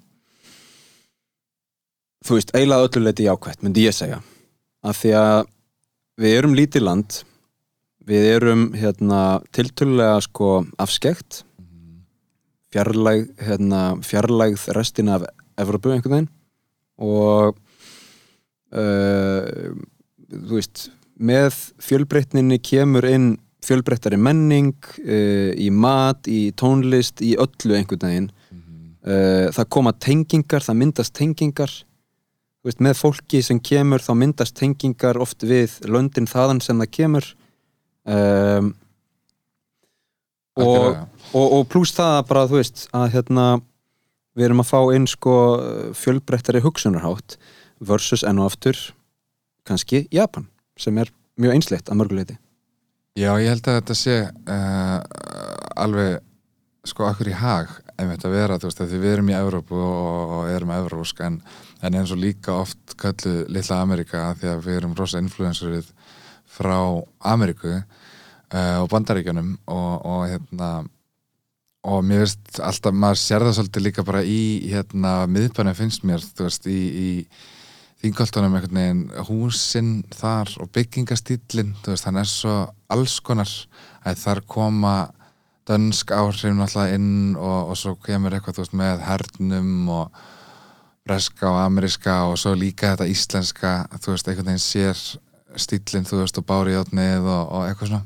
þú veist, eiginlega öllu leiti jákvætt, myndi ég segja. Af því að við erum lítið land við erum hérna tiltölulega sko afskekt. Fjarlægð hérna, fjarlægð restina af Evropu einhvern veginn. Og uh, þú veist með fjölbreytninni kemur inn fjölbreyttari menning uh, í mat, í tónlist í öllu einhvern veginn uh, það koma tengingar, það myndast tengingar. Veist, með fólki sem kemur þá myndast tengingar oft við löndin þaðan sem það kemur. Um, og, og, og pluss það að bara þú veist að hérna við erum að fá inn sko fjölbreyttari hugsunarhátt versus enn og aftur kannski Japan sem er mjög einsleitt að mörguleiti Já, ég held að þetta sé uh, alveg sko okkur í hag einmitt að vera, þú veist, því við erum í Evrópu og, erum evrósk en, en eins og líka oft kallu litla Amerika því að við erum rosa influencerið frá Ameriku uh, og Bandaríkjunum og, og hérna og mér veist alltaf, maður sér það svolítið líka bara í hérna miðbænum finnst mér, þú veist, í, í þingoltunum einhvern veginn húsinn þar og byggingastílinn þú veist, hann er svo alls konar að þar koma dönsk áhrif náttúrulega inn og, og svo kemur eitthvað, veist, með hernum og breska og ameríska og svo líka þetta íslenska þú veist, einhvern veginn sér stílinn, þú veist, og báriðjótnið og, og eitthvað svona.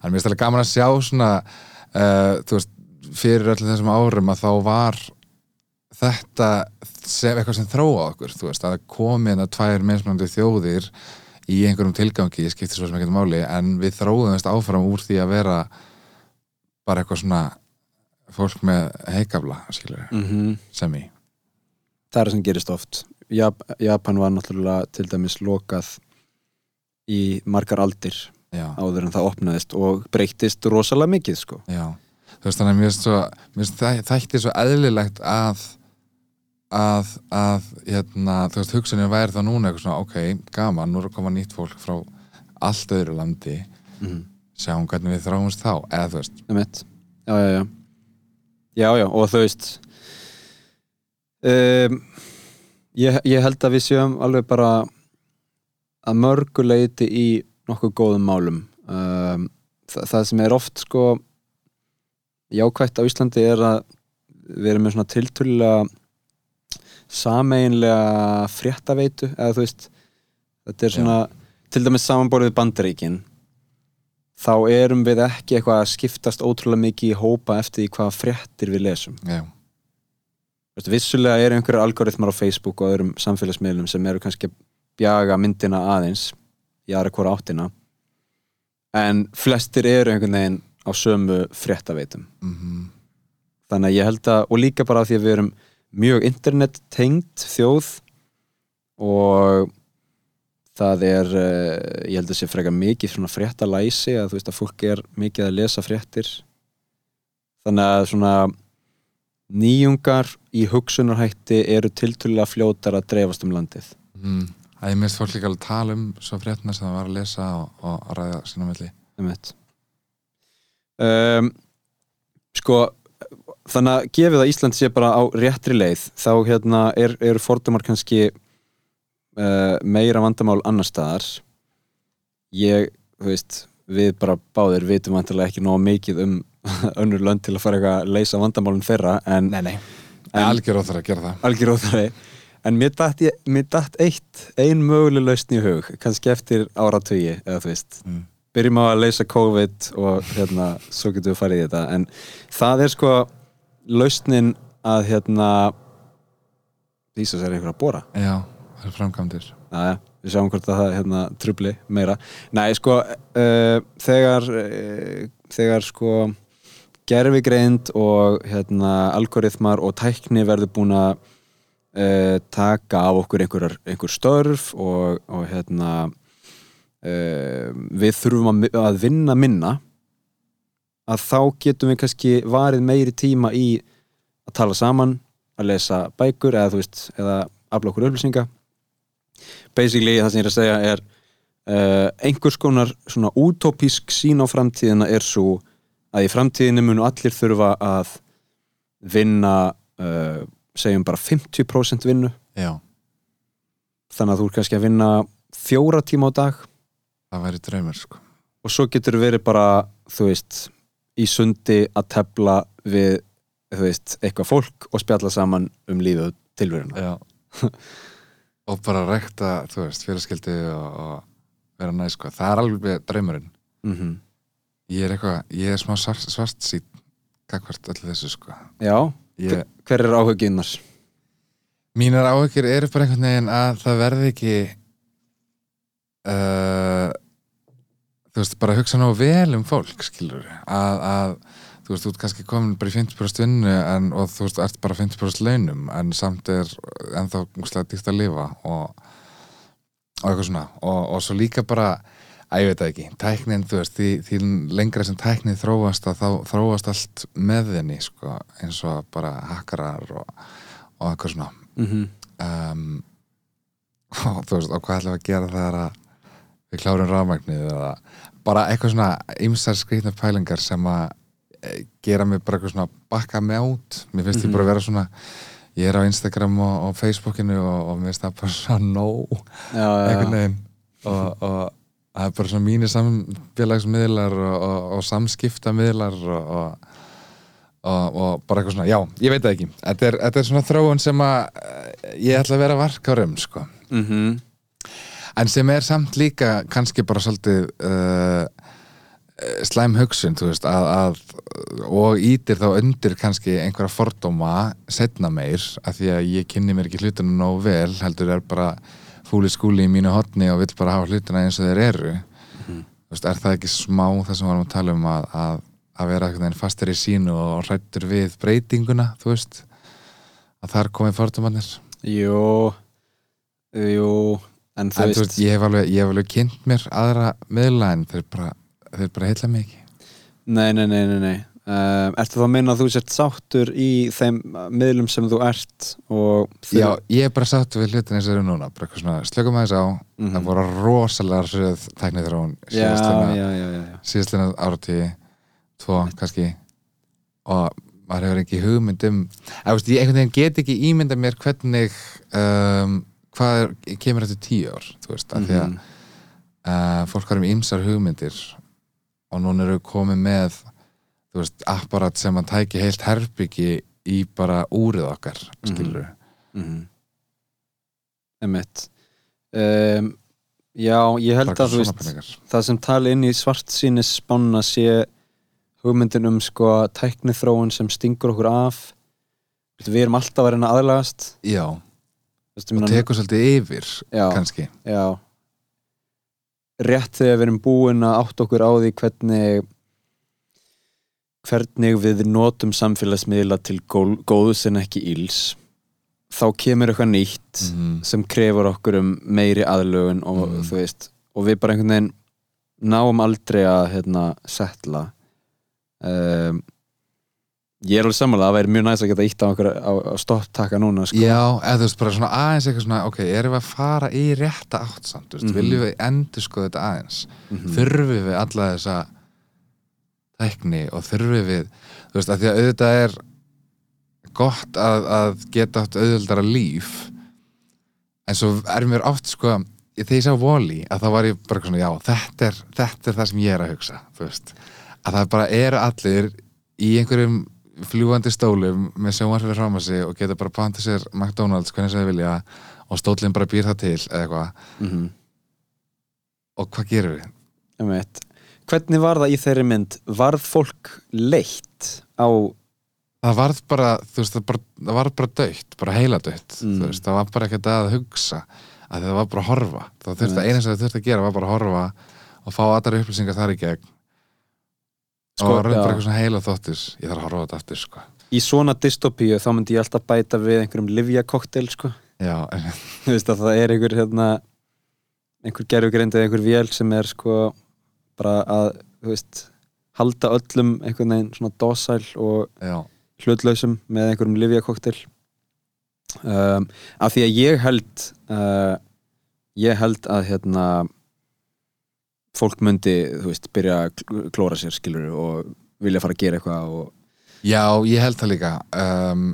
En mér finnst alveg gaman að sjá svona uh, þú veist, fyrir öllum þessum árum að þá var þetta sem eitthvað sem þróa okkur þú veist, að komi hérna tvær mismunandi þjóðir í einhverjum tilgangi skiptir svo sem ekkert máli, en við þróðumst áfram úr því að vera bara eitthvað svona fólk með heikafla, mm -hmm. sem í. Það er það sem gerist oft. Jap Japan var náttúrulega til dæmis lokað í margar aldir já, áður en það opnaðist og breyttist rosalega mikið sko. Já, þú veist, þannig að mér finnst það, þætti svo eðlilegt að að, að hérna, þú veist, hugsunin væri þá núna eitthvað svona, ok, gaman, nú er að koma nýtt fólk frá allt öðru landi. Mm. Sjáum hvernig við þráumst þá eða þú veist, Emitt. já, já, já. Já, já, og þú veist um, ég, ég held að við séum alveg bara að mörgu leiti í nokkuð góðum málum. Um, það, það sem er oft sko jákvætt á Íslandi er að við erum með svona tiltölulega sameinlega fréttaveitu eða þú veist þetta er svona, til dæmis samanborðið bandaríkin þá erum við ekki eitthvað að skiptast ótrúlega mikið í hópa eftir því hvaða fréttir við lesum. Já, vissulega eru einhverjar algoritmar á Facebook og öðrum samfélagsmiðlum sem eru kannski að bjaga myndina aðeins í aðra hvora áttina en flestir eru einhvern veginn á sömu fréttaveitum. Mhm. Þannig að ég held að, og líka bara því að við erum mjög internet tengd þjóð og það er uh, ég held að sé frekar mikið svona fréttalæsi að þú veist að fólk er mikið að lesa fréttir. Þannig að svona nýjungar í hugsunarhætti eru tiltölulega fljótar að dreifast um landið. Mm. að ég minnst fólk líka alveg tala um svo fréttina sem það var að lesa og, og ræða sína melli um, sko þannig að gefið að Ísland sé bara á réttri leið þá hérna er, eru fordumar kannski uh, meira vandamál annar staðar. Ég, þú veist við bara báðir vitum vantilega ekki nóg mikið um [LAUGHS] önnur lönd til að fara eitthvað að leysa vandamálun þeirra en Nei, nei. En- Algjör óþar að gera það. Algjör óþæri en mér datt, ég, mér datt eitt ein möguleg lausn í hug kannski eftir áratugi eða þú veist. Mm. byrjum á að leysa COVID og hérna, svo getum við farið í þetta. En það er sko lausnin að hérna Ísas er einhver að bóra Já, það er framkvæmdir. Næja, við sjáum hvort að það hérna, trubli meira. Nei, sko uh, þegar uh, þegar sko gerfigreind og hérna, algoritmar og tækni verður búin að uh, taka af okkur einhver, einhver störf og, og hérna við þurfum að vinna minna að þá getum við kannski varið meiri tíma í að tala saman að lesa bækur eða þú veist, eða afla okkur upplýsinga basically það sem ég er að segja er uh, einhvers konar svona útópísk sín á framtíðina er svo að í framtíðinu munu allir þurfa að vinna uh, segjum bara 50% vinnu. Já, þannig að þú er kannski að vinna fjóra tíma á dag. Það væri draumur sko. Og svo getur verið bara þú veist, í sundi að tefla við þú veist, eitthvað fólk og spjalla saman um lífið tilveruna. Já [LAUGHS] Og bara rekta, þú veist, félagskildi og, og vera næ sko. Það er alveg draumurinn. Mm Ég er eitthvað, ég er smá svart, sítt Gagvart öllu þessu sko. Já, ég, hver er áhuginnars? Mínar áhyggjur eru bara einhvern veginn að það verði ekki uh, Þú veist, bara hugsa nógu vel um fólk, skilur að, að þú veist, þú ert kannski komin bara í 50% vinnu en, og þú veist, ert bara 50% launum en samt er ennþá úrslega dýrt að lifa og, og eitthvað svona. Og, og svo líka bara að ég veit það ekki, tæknin, þú veist, því, því lengra sem tæknin þróast að þá þróast allt með henni, sko eins og bara hakkarar og, og eitthvað svona. Mm um, og þú veist, og hvað ætlum við að gera þegar að við klárum rafmagnið eða bara eitthvað svona ymsar skrýtna pælingar sem að gera mig bara eitthvað svona bakka mig át mér finnst ég bara að vera svona ég er á Instagram og, og Facebookinu og, og mér finnst það bara svona já, einhvern veginn. Og, og það er bara svona mínir samfélagsmiðlar og, samskiptamiðlar og, og, og, og bara eitthvað svona, já, ég veit það ekki. Þetta er, þetta er svona þróun sem að eh, ég ætla að vera varkárum sko. Mhm. en sem er samt líka kannski bara svolítið uh, slæm hugsun þú veist, að, að og ítir þá undir kannski einhverja fordóma setna meir af því að ég kynni mér ekki hlutina nóg vel heldur er bara fúli skúli í mínu hotni og vill bara hafa hlutina eins og þeir eru. Þú veist, er það ekki smá það sem við varum að tala um að, að, að vera fastur í sínu og hrættur við breytinguna, þú veist? Að þar komið fordómanir Jú Jú En þú en veist, veist, ég hef alveg, ég hef alveg kynnt mér aðra miðla en þeir bara, þeir bara heilla mig ekki. Nei, nei, nei, nei, nei. Uh, Ertu þá að meina að þú sért sáttur í þeim uh, miðlum sem þú ert Já, ég er bara satt við hlutin eins og þeir eru núna. Bara eitthvað svona, slökum aðeins á. Mhm. það voru rosalega hröð tæknið já, síðastlega áratíði tvo kannski. Og maður hefur ekki hugmynd um að, veist, ég einhvern veginn get ekki ímynda mér hvernig um, hvað er, kemur eftir tíu ár þú veist, af því að uh, fólk har um ýmsar hugmyndir og núna eru komið með þú veist, apparat sem að tæki heilt herbyggi í bara úrið okkar skilur Mhm. Einmitt. Um, Já, ég held að þú veist það sem tali inn í svart sínis spána sé hugmyndin um sko tækni þróun sem stingur okkur af. Við erum alltaf að reyna að aðlagast. Já, Veistu, og tekur svolítið yfir já, kannski. Já rétt þegar við erum búin að átt okkur á því hvernig hvernig við notum samfélagsmiðla til gól, góðs en ekki íls þá kemur eitthvað nýtt Mhm. sem krefur okkur um meiri aðlögun og Mhm. þú veist og við bara einhvern veginn náum aldrei að hérna setla um, ég er alveg sammála að það væri mjög næst að geta ítt á, á, á stopptaka núna sko. Já, eða þú veist, bara svona aðeins eitthvað svona, ok, erum við að fara í rétta átt samt, veist, Mhm. viljum við endur sko þetta aðeins, Mhm. þurfum við alla þessa tækni og þurfum við, þú veist, að því að auðvitað er gott að, að geta átt auðvöldara líf en svo er mér oft sko, þegar ég sá Wall-E að þá var ég bara svona, já, þetta er þetta er það sem ég er að hugsa, þú veist að það bara eru allir í einhverjum fljúandi stólum með sjónvarfið fram að sig og geta bara pantið sér McDonalds hvernig sem þið vilja og stólinn bara býr það til eða eitthvað Mhm. og hvað gerum við? Einmitt. Hvernig var það í þeirri mynd? Varð fólk leitt á Það varð bara, þú veist, það, bara, það var bara döitt, bara heila döitt, Mm. veist, það var bara ekkert að hugsa, að það var bara að horfa, það þurfti að eina sem það þurfti að gera var bara að horfa og fá allar upplýsingar þar í gegn Sko, og bara eitthvað svona heila þóttis, ég þarf að horfa þetta aftur, sko. í svona dystopíu þá myndi ég alltaf bæta við einhverjum livjakoktel sko. [LAUGHS] Þú veist að það er einhver hérna, einhver gerfugreind eða einhver vél sem er sko bara að veist halda öllum einhvern veginn svona dosæl og já, hlutlausum með einhverjum livjakoktel um, af því að ég held uh, ég held að hérna fólk myndi, þú veist, byrja að kl- klóra sér skilur og vilja fara að gera eitthvað og já, ég held það líka, um,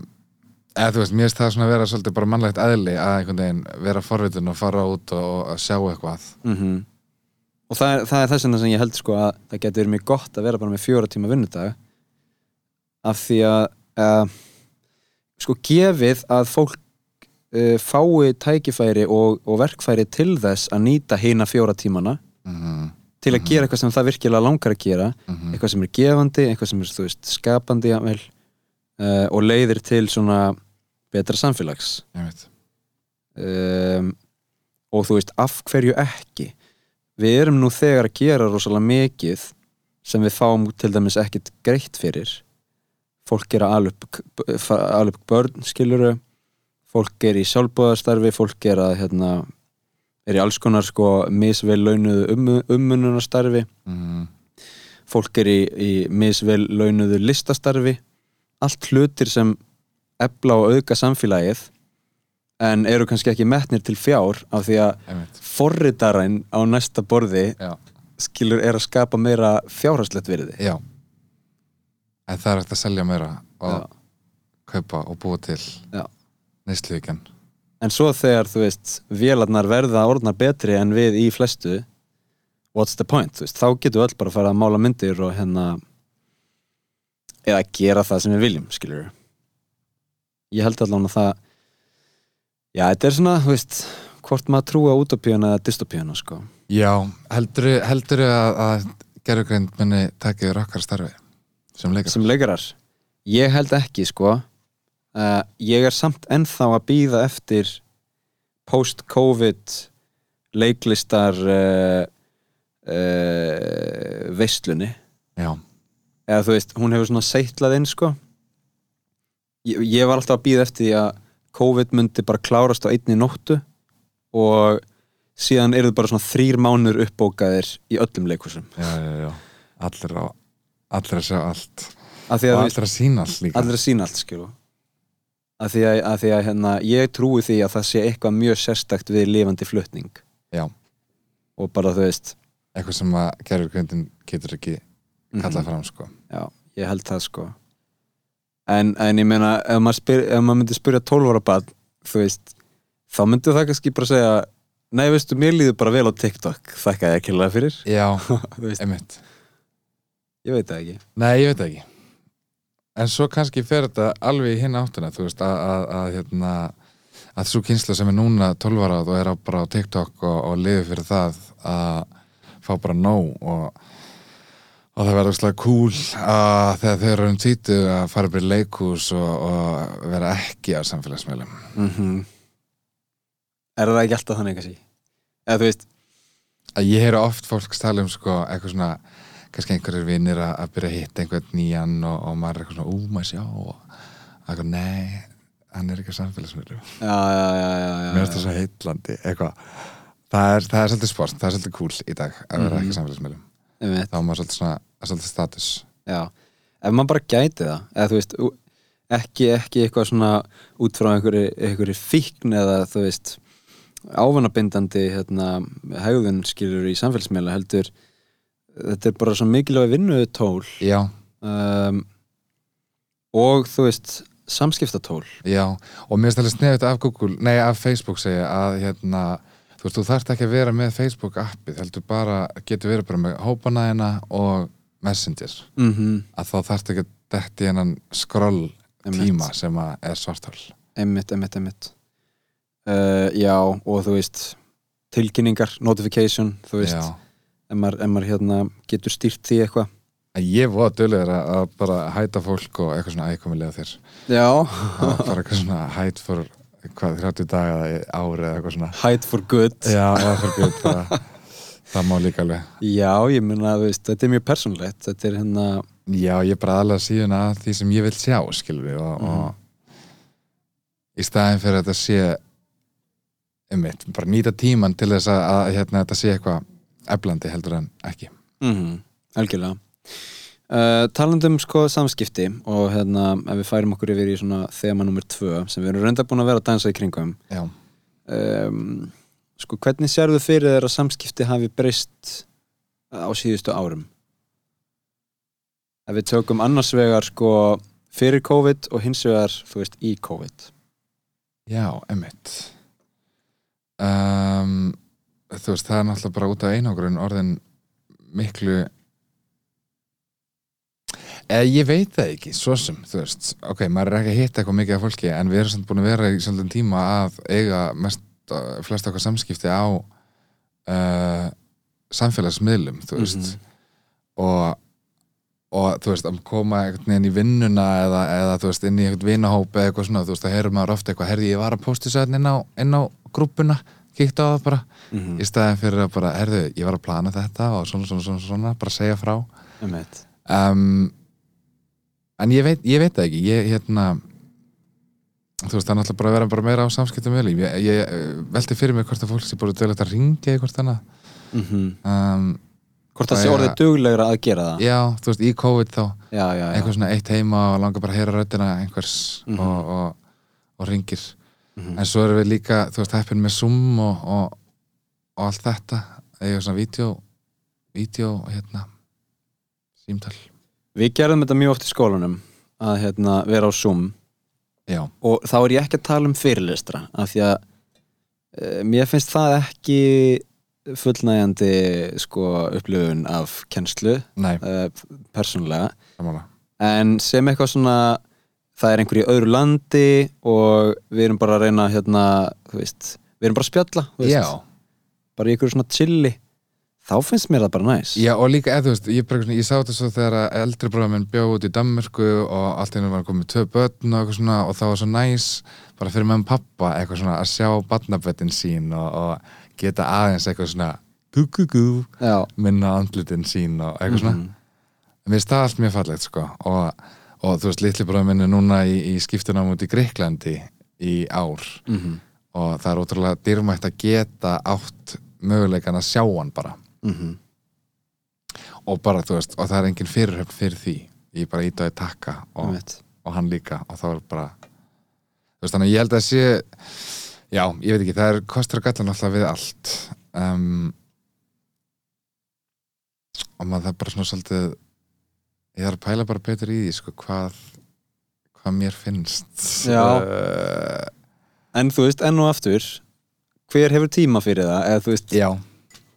eða þú veist, mér finnst það svona að vera svolítið bara mannlegt eðli að einhvern veginn vera forvitin og fara út og, og sjá eitthvað. mm og það er, það er þess vegna sem ég held sko að það getur verið mjög gott að vera bara með fjóra tíma vinnudag af því að uh, sko gefið að fólk uh, fái tækifæri og, og verkfæri til þess að nýta hina fjóra tímana Mm til að gera eitthvað sem það virkilega langar að gera -hmm. eitthvað sem er gefandi, eitthvað sem er veist, skapandi jafnvel, uh, og leiðir til svona betra samfélags. Um, og þú veist, af hverju ekki? Við erum nú þegar að gera rosalega mikið sem við fáum til dæmis ekkit greitt fyrir. Fólk er ala upp börn skiluru fólk er í sjálfbúðarstarfi fólk er að hérna, er í alls konar sko misvel launuðu um, ummununastarfi Mm. Fólk er í, í misvel launuðu listastarfi. Allt hlutir sem ebla og auðga samfélagið en eru kannski ekki metnir til fjár af því að forritaræn á næsta borði Já. skilur er að skapa meira fjárhastlegt virði. Já. En það er eftir að selja meira og Já. kaupa og búa til Já. En svo þegar þú veist vélarnar verða orðnar betri en við í flestu what's the point, þú veist, þá getum við öll bara að fara að mála myndir og hérna eða gera það sem við viljum skilur ég held allan að það já, þetta er svona, þú veist hvort maður trúa utopíuna eða dystopíuna sko. Já, heldur heldur að, að gerðugreind muni takið yfir okkar starfi sem leikar sem leikarar? Ég held ekki sko uh, ég er samt ennþá að býða eftir post-covid leiklistar uh, uh, veislunni. Já, eða þú veist, hún hefur svona seitlað inn sko. Ég, ég var alltaf að býða eftir því að COVID myndi bara klárast á einni nóttu og síðan eru þau bara svona þrýr mánur uppbókaðir í öllum leikusum já, já, já. Allir, á, allir að sjá allt. Og að allir að sína allt líka. Allir að sína allt skilu af því að, að, því að hérna, ég trúi því að það sé eitthvað mjög sérstakt við lifandi flutning. Já, og bara þú veist eitthvað sem að gerðugreindin getur ekki mhm. kallað fram sko. Já, ég held það sko. En, en ég meina ef maður, spyr, ef maður myndi spyrja 12 ára bad þú veist, þá myndi það kannski bara segja Nei, veistu, mér líður bara vel á TikTok Þakka ég ekki lega fyrir. Já, [LAUGHS] einmitt. Ég veit það ekki. Nei, ég veit það ekki En svo kannski fer þetta alveg í hinn áttuna þú veist, að, að, að hérna að svo kynsla sem er núna 12 ára og er á, bara á TikTok og, og lifi fyrir það að fá bara nóg og, og það verður slag cool að þegar þau eru um títu að fara upp í leikhús og, og vera ekki á samfélagsmeilum mm Er það ekki alltaf þannig kannski? Eða þú veist, að ég heyra oft fólk tala um sko eitthvað svona kannski einhverjir vinnir að, byrja að hitta einhvern nýjan og, og maður er eitthvað svona ú maður sjá og eitthvað nei hann er ekki samfélagsmiðlum. Já, já, já, já, já, mér finnst það svo heitlandi eitthvað. Það er, það er svolítið sport, það er svolítið cool í dag að vera ekki á samfélagsmiðlum. Einmitt. þá er maður svolítið svona, svolítið status. Já, ef maður bara gæti það eða þú veist, ekki, ekki eitthvað svona út frá einhverju, einhverju fíkn eða þú veist ávanabindandi hérna, hegðun skilur í samfélagsmiðla heldur þetta er bara svo mikilvæg vinnutól já, um, og þú veist samskiptatól já, og mér það snefitt af Google, nei af Facebook segja að hérna, þú veist, þú þarft ekki að vera með Facebook appið, heldur bara getur verið bara með hópanæðina og Messenger, mm -hmm. að þá þarft ekki að detti hennan skroll tíma sem að er svartál Emmitt, emmitt, emmitt uh, Já, og þú veist tilkynningar, notification þú veist, já, ef maður, maður hérna, getur stýrt því eitthvað. En ég döluður að að bara hæta fólk og eitthvað svona ækomilega þér. Já, bara eitthvað svona hæt for hvað, 30 daga eða ári eða eitthvað svona. Hide for good. Já, eða fyrir guð bara, það má líka alveg. Já, ég meina, þú veist, þetta er mjög persónlegt Þetta er hérna, Já, ég bara aðlega síðan að því sem ég vil sjá skilur við og, og í staðin fyrir að þetta sé einmitt, bara nýta tíman til þess að, að hérna, þetta sé eitthvað eflandi heldur en ekki. Mm algjörlega. Uh, Talandum sko samskipti og hérna, ef við færum okkur yfir í svona þema nummer tvö sem við erum reynda búin að vera að dansa í kringum. Um, Sko, hvernig sérðu fyrir þér að samskipti hafi breyst á síðustu árum? Ef við tökum annars vegar sko fyrir COVID og hins vegar, þú veist, í COVID. Já, einmitt. Um, Þú veist, það er náttúrulega bara út af einogrun orðin miklu eða ég veit það ekki, svo sem þú veist, ok, maður er ekki að hitta eitthvað mikið af fólki en við erum samt búin að vera í svolítið tíma að eiga mest, flest okkar samskipti á uh, samfélagsmiðlum, þú veist. Og og þú veist, að koma einhvern veginn í vinnuna eða, eða þú veist, inn í einhvern vinahóp eða eitthvað svona, þú veist, að heyrum maður ofta eitthvað herði, ég var að posta þessu hérna inn á, inn á grúppuna kíkta á það bara, mm í staðin fyrir að bara, herðu, ég var að plana þetta og svona, svona, svona, svona, bara segja frá. -hmm. um, en ég veit, ég veit það ekki. Ég, hérna þú veist, það er náttúrulega bara að vera bara meira á samskiptum ég, ég velti fyrir mig hvort að fólk sé bara dögulegt að ringja í hvort annað. Um, Hvort það sé orðið duglegra að gera það? Já, þú veist, í COVID þá Já, já, já. eitthvað svona eitt heima og langar bara að heyra röddina einhvers Mhm. og, og, og ringir Mhm. en svo erum við líka, þú veist, heppin með Zoom og, og, og allt þetta. Eða svona vídeo vídeo, hérna símtal, Við gerðum þetta mjög oft í skólanum að hérna, vera á Zoom. Já, og þá er ég ekki að tala um fyrirlestra af því að e, mér finnst það ekki fullnægjandi sko, upplifun af kennslu e, persónulega. En sem eitthvað svona það er einhver í öðru landi og við erum bara að reyna hérna, þú veist, við erum bara að spjalla bara í einhverju svona chilli. Þá finnst mér það bara næs. Já, og líka, eða þú veist ég, bara, ég sá þetta svo þegar að eldri bróða minn bjóð út í Danmörku og allt einu var komið tvö börn og svona og það var svo næs bara fyrir með pappa eitthvað svona að sjá barnaböttin sín og, og geta aðeins eitthvað svona gú gú gú Já, minna andlitin sín og eitthvað svona. Mhm. mér finnst það allt mjög fallegt sko og, og þú veist, litli bróðum minn er núna í, í skiptunám út í Greiklandi í ár. Mhm. og það er ótrúlega dýrmætt að geta átt möguleikan að sjá hann bara. Mhm. og bara, þú veist, og það er engin fyrirhöfn fyrir því. Ég bara ítaði takka og, og hann líka. Og það var bara þú veist, þannig ég held að sé já, ég veit ekki, það er kostur og gallan alltaf við allt. Um, og maður það er bara svona svolítið ég þarf að pæla bara betur í því sko, hvað hvað mér finnst. Uh, En þú veist, enn og aftur hver hefur tíma fyrir það? Eða þú veist,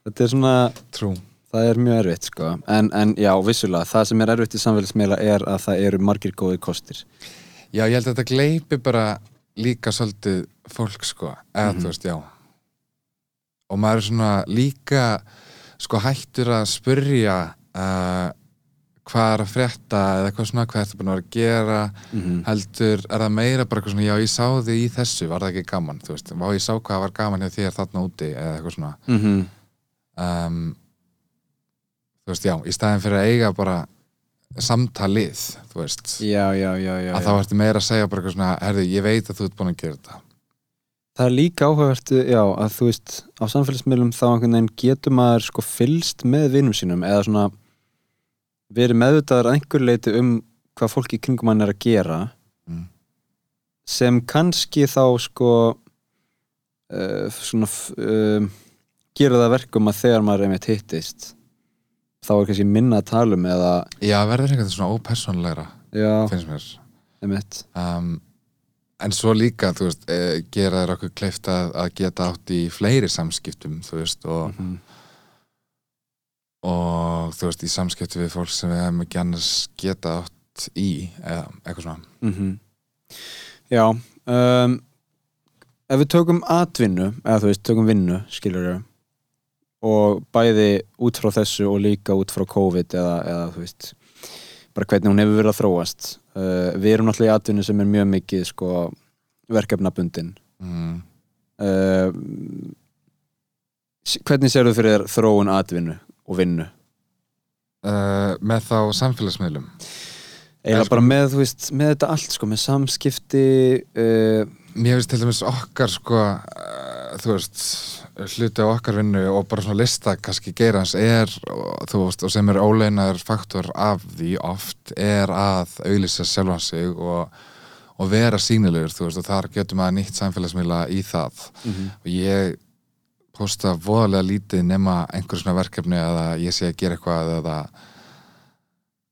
þetta er svona trú. Það er mjög erfitt sko. En, en já, vissulega, það sem er erfitt í samfélagsmiðla er að það eru margir góði kostir. Já, ég held að þetta gleipi bara líka svolítið fólk, sko, eða Mhm. þú veist, já. Og maður er svona líka, sko, hættur að spyrja uh, hvað er að frétta eða hvað svona, hvað ertu búin að vera að gera, mm heldur, er það meira bara eitthvað svona, já, ég sá þig í þessu, var það ekki gaman, þú veist, vá, ég sá hvað var gaman hjá þér þarna úti, eða eitthvað svona. -hmm. Um, þú veist, já, í staðin fyrir að eiga bara samtalið, þú veist já, já, já, já, að já. þá ertu meira að segja bara eitthvað svona herði, ég veit að þú ert búin að gera þetta Það er líka áhugavert, já, að þú veist á samfélagsmiðlum þá einhvern veginn getur maður sko fylst með vinum sínum eða svona verið meðvitaður að einhver leiti um hvað fólk í kringum hann er að gera Mm. sem kannski þá sko uh, svona uh, gera það verkum að þegar maður einmitt hittist þá er kannski minna að tala um eða já, verður eitthvað svona ópersonlegra já, finnst mér einmitt um, en svo líka, veist e, gera þér okkur kleift að, að geta átt í fleiri samskiptum, þú veist og, Mhm. Og þú veist, í samskiptum við fólk sem við hefum ekki annars geta átt í eða eitthvað svona. Mm Já um, Ef við tökum atvinnu eða þú veist, tökum vinnu, skilur við og bæði út frá þessu og líka út frá COVID eða, eða þú veist bara hvernig hún hefur verið að þróast uh, við erum náttúrulega í atvinnu sem er mjög mikið sko, verkefnabundin. Mm. uh, hvernig sérðu fyrir þér þróun atvinnu og vinnu? uh, með þá samfélagsmiðlum. Eða sko- bara með, þú veist, með þetta allt sko, með samskipti uh, mér finnst til dæmis okkar sko, uh, þú veist hluti á okkar vinnu og bara svona lista kannski geirans er og, þú veist, og sem er óleinar faktor af því oft er að auðlýsa sjálfan sig og, og vera sínilegur þú veist og þar getur maður nýtt samfélagsmiðla í það. Og ég posta voðalega lítið nema einhver svona verkefni eða ég sé að gera eitthvað eða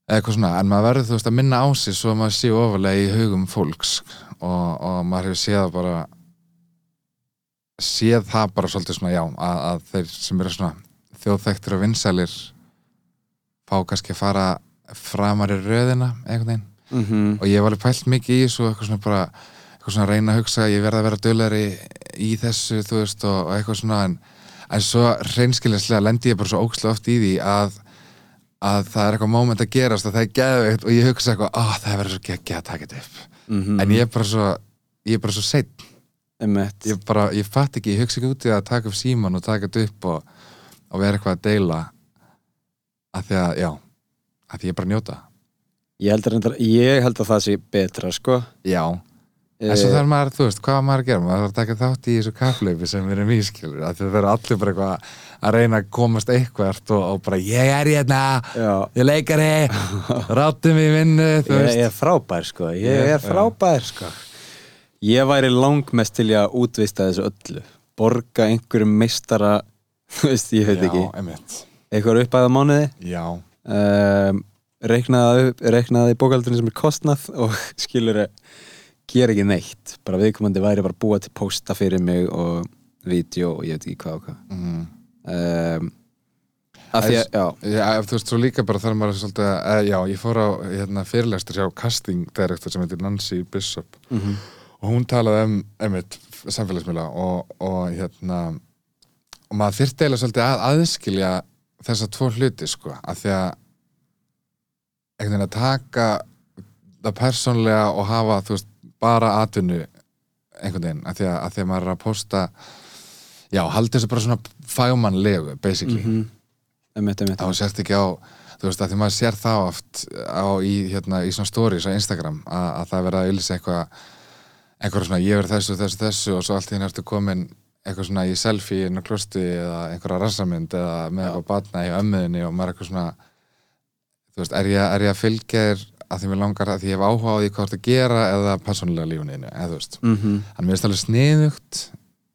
eitthvað svona, en maður verður þú veist að minna á sig svo að maður sé ofalega í hugum fólks og, og maður hefur séð bara séð það bara svolítið svona já að, að þeir sem eru svona þjóðþektir og vinsælir fá kannski að fara framar í röðina einhvern veginn mm -hmm. og ég hef alveg pælt mikið í þessu eitthvað svona bara eitthvað svona reyna að hugsa ég verð að vera dölari í þessu þú veist og, og eitthvað svona en, en svo reynskilinslega lendi ég bara svo ókslega oft í því að að það er eitthvað moment að gerast og það er geðveikt og ég hugsa eitthvað, ó það verður svo geggja að taka þetta upp. Mm en ég er bara svo ég er bara svo seitt ég bara, ég fatt ekki, ég hugsa ekki út í að taka upp síman og taka þetta upp og, og vera eitthvað að deila að því að, já að því ég bara njóta. Ég held að, ég held að það sé betra sko. Já, en svo þarf maður, þú veist, hvað maður að gera? Maður þarf að taka þátt í þessu kappleifi sem við erum í skilur, að það verður allir bara eitthvað að reyna að komast eitthvað og, og bara, ég er hérna Já, ég er leikari, [LAUGHS] ráttum í vinnu þú ég, veist, ég er frábær sko. Ég Ég- er frábær sko. Ég væri langmest til að útvista þessu öllu. Borga einhverjum meistara [LAUGHS] Þú veist, ég veit ekki. já, einmitt Eitthvað uppæða mánuði? Já, um, Reiknaði í bókaldurinn sem er kostnað Og [LAUGHS] skilur Gera ekki neitt. Bara viðkomandi væri bara búa til posta fyrir mig Og vídeo og ég veit ekki hvað og hvað. Mm. um, Af því að, já. Ef þú veist, svo líka bara þarf maður svolítið að, já, ég fór á hérna, fyrirlestur hjá casting director sem heitir Nancy Bishop. Mm og hún talaði um, einmitt, samfélagsmiðla og, og hérna og maður þyrfti eiginlega svolítið að aðskilja þessa tvo hluti, sko, að því að einhvern veginn að taka það persónlega og hafa, þú veist, bara atvinnu einhvern veginn, að því að, að því að maður er að posta já, haldi þessu bara svona fagmannlegu, basically -hmm. Emmett, emmett þá sérst ekki á þú veist að því maður sér það oft á, í, hérna, í svona stories á Instagram að, að það verða að ylsa eitthvað eitthvað svona ég verð þessu, þessu, þessu og svo allt henni ertu komin eitthvað svona í selfie inn á klosti eða einhverja rassamynd eða með Já. eitthvað batna í ömmuðinni og maður eitthvað svona þú veist, er ég, er ég að fylgja þér að því mér langar að því ég hef áhuga á því hvað þú ert að gera eða persónulega lífuninu, eða þú veist mm -hmm. Þannig mér finnst alveg sniðugt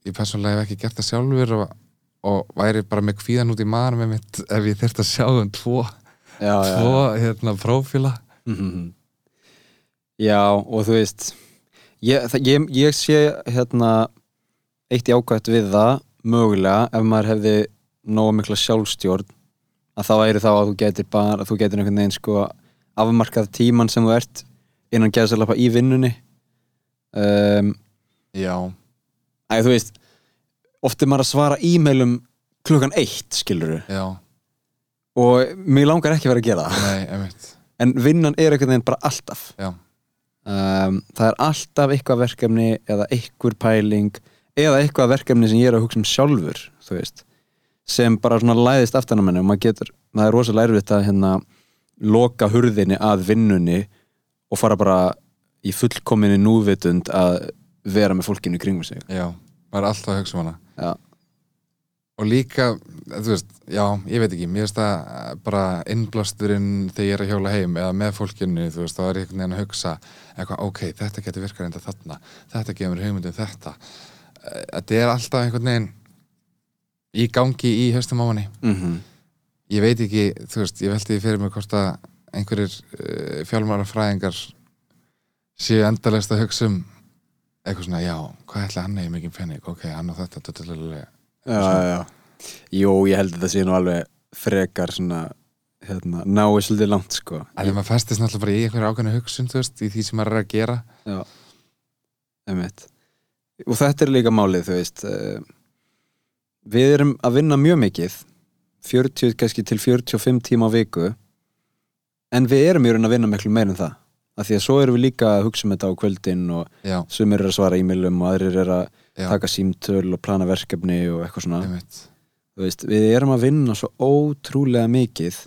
ég persónulega hef ekki gert það sjálfur og, og væri bara með kvíðan út í maður með mitt ef ég þyrfti að sjá um tvo, Já, já, tvo hérna, prófíla Mhm. Já, og þú veist ég, það, ég, ég sé hérna eitt jákvæmt við það mögulega ef maður hefði nógu mikla sjálfstjórn að þá væri þá að þú getur bara þú getur einhvern veginn sko afmarkað tíman sem þú ert innan geðsalapa í vinnunni. Um, Já, Æ, þú veist oft er maður að svara e-mailum klukkan eitt, skiluru já, og mér langar ekki að vera að gera það. En vinnan er einhvern veginn bara alltaf. Já, um, það er alltaf eitthvað verkefni eða eitthvað pæling eða eitthvað verkefni sem ég er að hugsa um sjálfur þú veist sem bara svona læðist aftan á menni og maður getur, það er rosalega erfitt að hérna loka hurðinni að vinnunni og fara bara í fullkominni núvitund að vera með fólkinu kringum sig. Já, maður er alltaf að hugsa um hana. Já. og líka, þú veist, já, ég veit ekki mér finnst það bara innblásturinn þegar ég er að hjóla heim eða með fólkinu þú veist, þá er ég einhvern veginn að hugsa eitthvað, ok, þetta getur virkað reynda þarna þetta gefur hugmyndum þetta. Eh, þetta er alltaf einhvern veginn í gangi í höstum á manni. Mm ég veit ekki, þú veist, ég velti því fyrir mig hvort að einhverjir uh, fjálmára fræðingar séu endalegst að hugsa um eitthvað svona, já, hvað ætla hann eigi mikið penning, ok, hann á þetta tötulega, já, já. Jú, ég held að þetta sé nú alveg frekar svona hérna, náið svolítið langt sko. Ef maður festist náttúrulega bara í einhverju ákveðnu hugsun, þú veist, í því sem maður er að gera. Já, einmitt. Og þetta er líka málið, þú veist eh, Við erum að vinna mjög mikið 40, kannski til 45 tíma á viku. En við erum í raun að vinna miklu meir en það af Því að svo erum við líka að hugsa um þetta á kvöldin og já, sumir eru að svara e-mailum og aðrir eru að já, taka símtöl og plana verkefni og eitthvað svona. Veist, Við erum að vinna svo ótrúlega mikið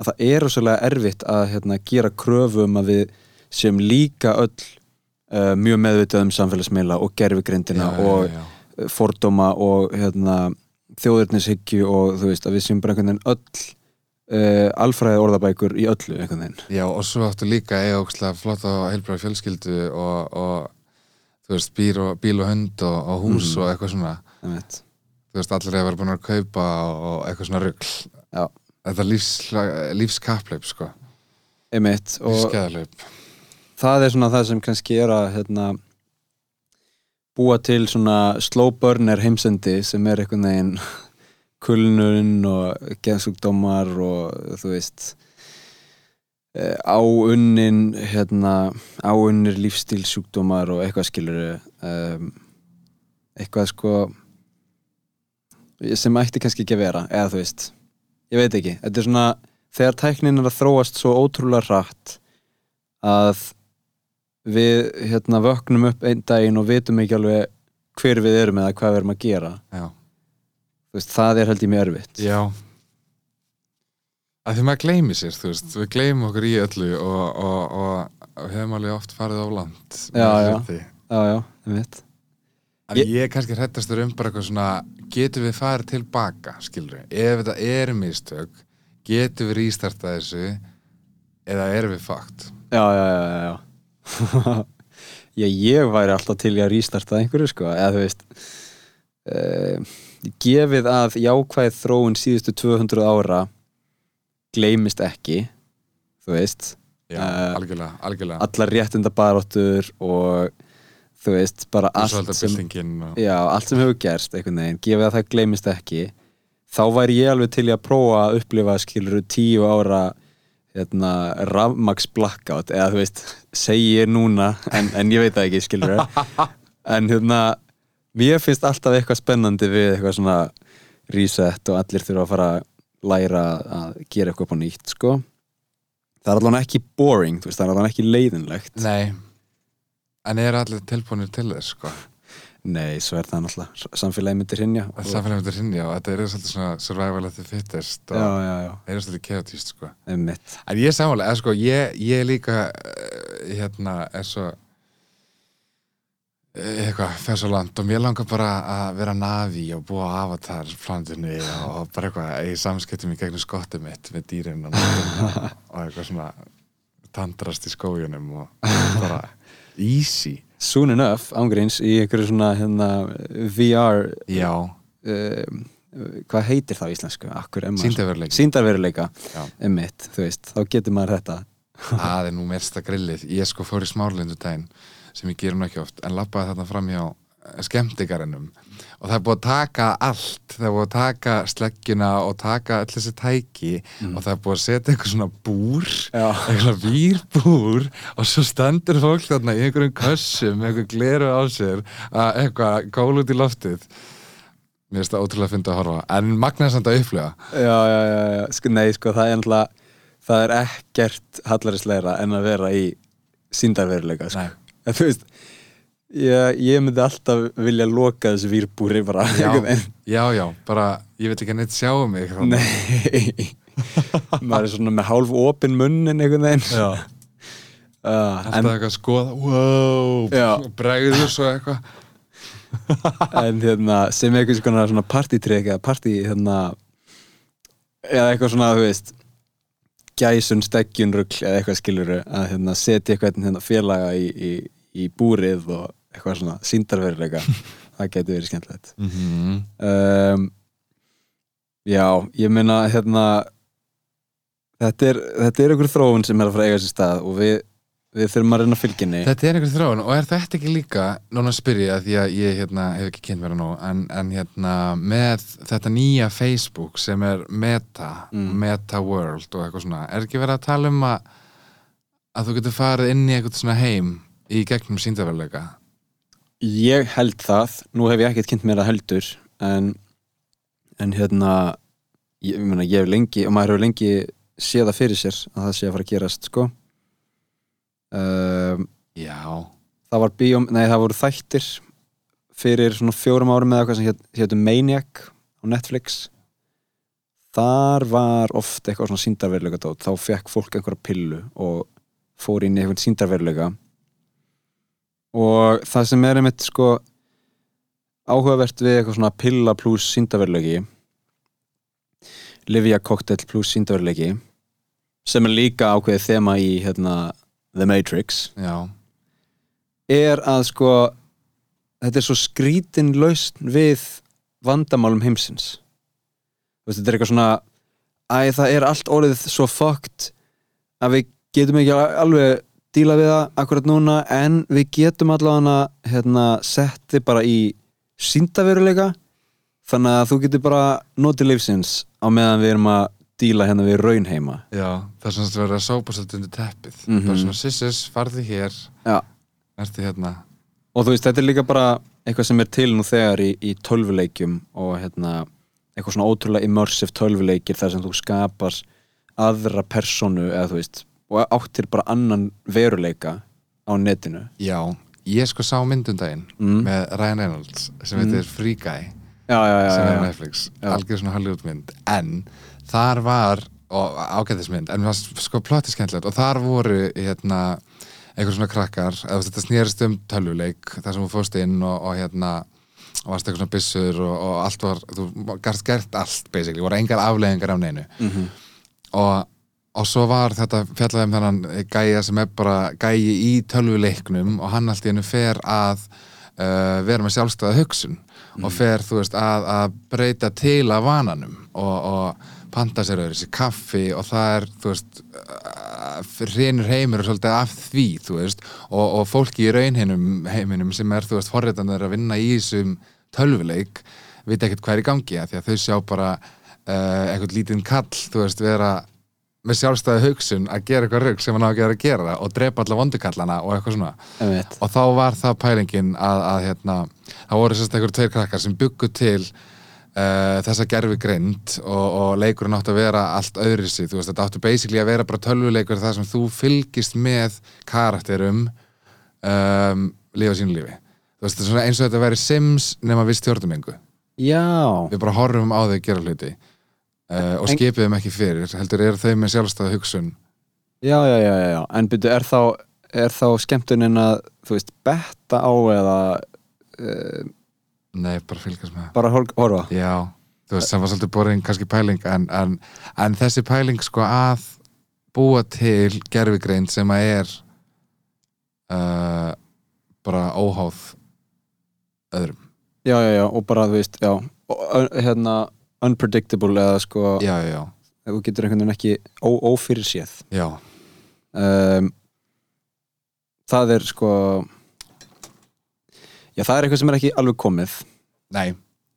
að það er rosalega erfitt að hérna, gera kröfu um að við séum líka öll uh, mjög meðvitað um samfélagsmiðla og gerfugrindina og fordóma og hérna, þjóðurnishyggju og þú veist að við séum bara einhvern veginn öll uh, alfræði orðabækur í öllu einhvern veginn. Já, og svo áttu líka eiga ókslega flott og heilbræði fjölskyldu og, og þú veist, bíl og, bíl og hund og, og hús Mhm. og eitthvað svona. Þú veist, allir vera búin að kaupa og, eitthvað svona Já. þetta lífs, lífskappleip sko, einmitt og lífskeðaleip það er svona það sem kannski er að hérna, búa til svona slow burner heimsendi sem er einhvern veginn [LAUGHS] kulnun og geðsúkdómar og þú veist eh, áunnin hérna, áunnir lífstílsjúkdómar og eitthvað skilur um, eitthvað sko sem ætti kannski ekki að vera eða þú veist, ég veit ekki. Þetta er svona, þegar tæknin er að þróast svo ótrúlega hratt að við hérna vöknum upp einn daginn og vitum ekki alveg hver við erum eða hvað við erum að gera. Veist, það er held ég mjög erfitt. Já. Að því maður gleymi sér, þú veist við gleymum okkur í öllu og, og, og, og hefum alveg oft farið á land með Já, já. já, já, ég veit En ég, er kannski hrættastur um bara eitthvað svona getum við farið tilbaka, skilur ef þetta er mistök getum við rístartað þessu eða erum við fakt já, já, já, já, já. ég væri alltaf til í að rístarta einhverju sko, eða þú veist uh, gefið að jákvæð þróun síðustu 200 ára gleymist ekki þú veist Já, Eh, algjörlega, algjörlega allar réttindabaráttur og þú veist, bara allt sem, og... já, allt sem hefur gerst einhvern veginn, gefið að það gleymist ekki þá væri ég alveg til í að prófa að upplifa skilur tíu ára hérna, rafmax blackout eða þú veist, segi ég núna en, en ég veit það ekki skilur [LAUGHS] en hérna, mér finnst alltaf eitthvað spennandi við eitthvað svona reset og allir þurfa að fara að læra að gera eitthvað upp á nýtt sko. Það er allavega ekki boring, þú veist, það er allavega ekki leiðinlegt. Nei. En er allir tilbúinir til þess, sko Nei, er það náttúrulega. Samfélagi myndir hinja og... Samfélagum þetta rinja og þetta er svolítið svona survival of the fittest og það er svolítið chaotist, sko. En ég eða sko, ég, ég líka uh, hérna, er svo eh, eitthvað, fer svo land og mér langar bara að vera navi og búa á avatar planetinu og bara eitthvað í samskiptum í gegnum skottið mitt með dýrin og, [LAUGHS] og eitthvað svona tandrast í skójunum og bara easy Soon enough, ángríns, í einhverju svona hérna, VR um, hvað heitir það á íslensku? Er Sýndarveruleika, Já. einmitt, þú veist þá getur maður þetta Það er nú mesta grillið. Ég sko fór í smárlindu daginn sem ég gerum ekki oft en lappaði þarna fram hjá skemmtikarinnum og það er búið að taka allt. Það er búið að taka sleggjuna og taka öll þessi tæki og það er búið að setja eitthvað svona búr Já. eitthvað vírbúr og svo stendur fólk þarna í einhverjum kössum með eitthvað gleru á sér að eitthvað kól út í loftið. Mér finnst það ótrúlega að finna að horfa en magnaði samt að upplega Já, já, já, já, sko, nei, sko, það er náttúrulega það er ekkert hallarisleira en að vera í sýndarveruleika sko. En þú veist ég, ég myndi alltaf vilja loka þessu vírbúri bara já, já, já, bara ég veit ekki að neitt sjá um mig. Nei. [LAUGHS] Maður er svona með hálf opin munnin einhvern veginn. Já. Uh, [LAUGHS] Alltaf en, eitthvað að skoða Wow Já. Bregður svo eitthvað. [LAUGHS] En hérna sem konar svona partytrek eða party hérna eða eitthvað svona, þú veist gæsun, steggjun, rugl eða eitthvað skilur að hérna, setja eitthvað hérna, félaga í, í, í búrið og eitthvað svona síndarveruleika [LAUGHS] það getur verið skemmtilegt mm -hmm. um, Já, ég meina hérna þetta er, þetta er einhver þróun sem er að fara að eiga sér stað og við, við þurfum að reyna fylginni Þetta er einhver þróun og er þetta ekki líka núna að því að ég hérna, hef ekki kynnt að nú en, en hérna með þetta nýja Facebook sem er Meta Mm. Meta World og eitthvað svona er ekki verið að tala um að að þú getur farið inn í eitthvað svona heim í gegnum síndaverleika Ég held það, nú hef ég ekkert kynnt mér að heldur en, en hérna ég, ég meina ég hef lengi og maður hefur lengi séð það fyrir sér að það sé að fara að gerast sko. Um, Já, það bíóm, nei það voru þættir fyrir svona fjórum árum eða eitthvað sem hét, hétu Maniac á Netflix. Þar var oft eitthvað svona síndarveruleika þá fekk fólk einhverja pillu og fór inn í einhvern síndarveruleika og það sem er einmitt sko áhugavert við eitthvað svona pilla pluss síndarveruleiki Livia Cocktail pluss síndarveruleiki sem er líka ákveðið þema í hérna, The Matrix já, er að sko þetta er svo skrítin lausn við vandamálum heimsins. Þetta er eitthvað svona æ, það er allt orðið svo fucked að við getum ekki alveg díla við það akkurat núna en við getum allavega hérna, setti bara í síndaveruleika þannig að þú getur bara notið lífsins á meðan við erum að díla hérna við raunheima já það er svona að vera að sópa svolítið undir teppið Mhm. bara svona sissis, farði hér Já. ertu hérna og þú veist, þetta er líka bara eitthvað sem er til nú þegar í, í tölvuleikjum og hérna, eitthvað svona ótrúlega immersive tölvuleikir þar sem þú skapar aðra personu eða þú veist, og áttir bara annan veruleika á netinu Já, ég sko sá myndundaginn Mm. með Ryan Reynolds sem Mm. heitir Free Guy já, já, já, sem er. Netflix, algjör svona Hollywood mynd en þar var og ágættismynd, en mér varst sko plotti skemmtilegt og þar voru hérna einhver svona krakkar, eða þetta snýrist um tölvuleik, þar sem þú fórst inn og, og hérna og varst eitthvað svona byssur og, og allt var, þú gæst gert allt basically, voru engar afleðingar af neinu Mhm. og, og svo var þetta fjallaði um þennan gæja sem er bara gæji í tölvuleiknum og hann allt í hennu fer að uh, vera með sjálfstæða hugsun og fer, þú veist, að, að breyta til að vananum og, og panta sér öðru sér kaffi og það er, þú veist uh, reynur heimur svolítið af því, þú veist og, og fólki í raunhinum heiminum sem er, þú veist, forritandur að vinna í þessum tölvuleik veit ekkert hvað er í gangi að því að þau sjá bara uh, eitthvað lítinn kall, þú veist, vera með sjálfstæði hugsun að gera eitthvað rugg sem hann á að gera að gera og drepa alla vondukallana og eitthvað svona. Einmitt. og þá var það pælingin að, að hérna, það voru sérst einhverjum tveir krakkar sem byggu til uh, þessa gerfi grind og, og leikurinn átti að vera allt öðri sig, þú veist, þetta átti basically að vera bara tölvuleikur þar sem þú fylgist með karakterum um, lífa sínu lífi. Þú veist, þetta er svona eins og þetta væri Sims nema við stjórnum engu. Já, við bara horfum á þau að gera hluti uh, og skipið þeim ekki fyrir heldur eru þau með sjálfstæða hugsun. Já, já, já, já, en byrju, er þá er þá skemmtunin að, þú veist, betta á eða uh, nei, bara fylgast með. bara hor- horfa? Já, þú veist, sem var svolítið boring kannski pæling, en, en, en þessi pæling sko að búa til gerfigreind sem að er uh, bara óháð öðrum. já, já, já, og bara, þú veist, já og, hérna, unpredictable eða sko, Já, já, þú getur einhvern veginn ekki ófyrir séð já, um, það er sko já, það er eitthvað sem er ekki alveg komið. Nei,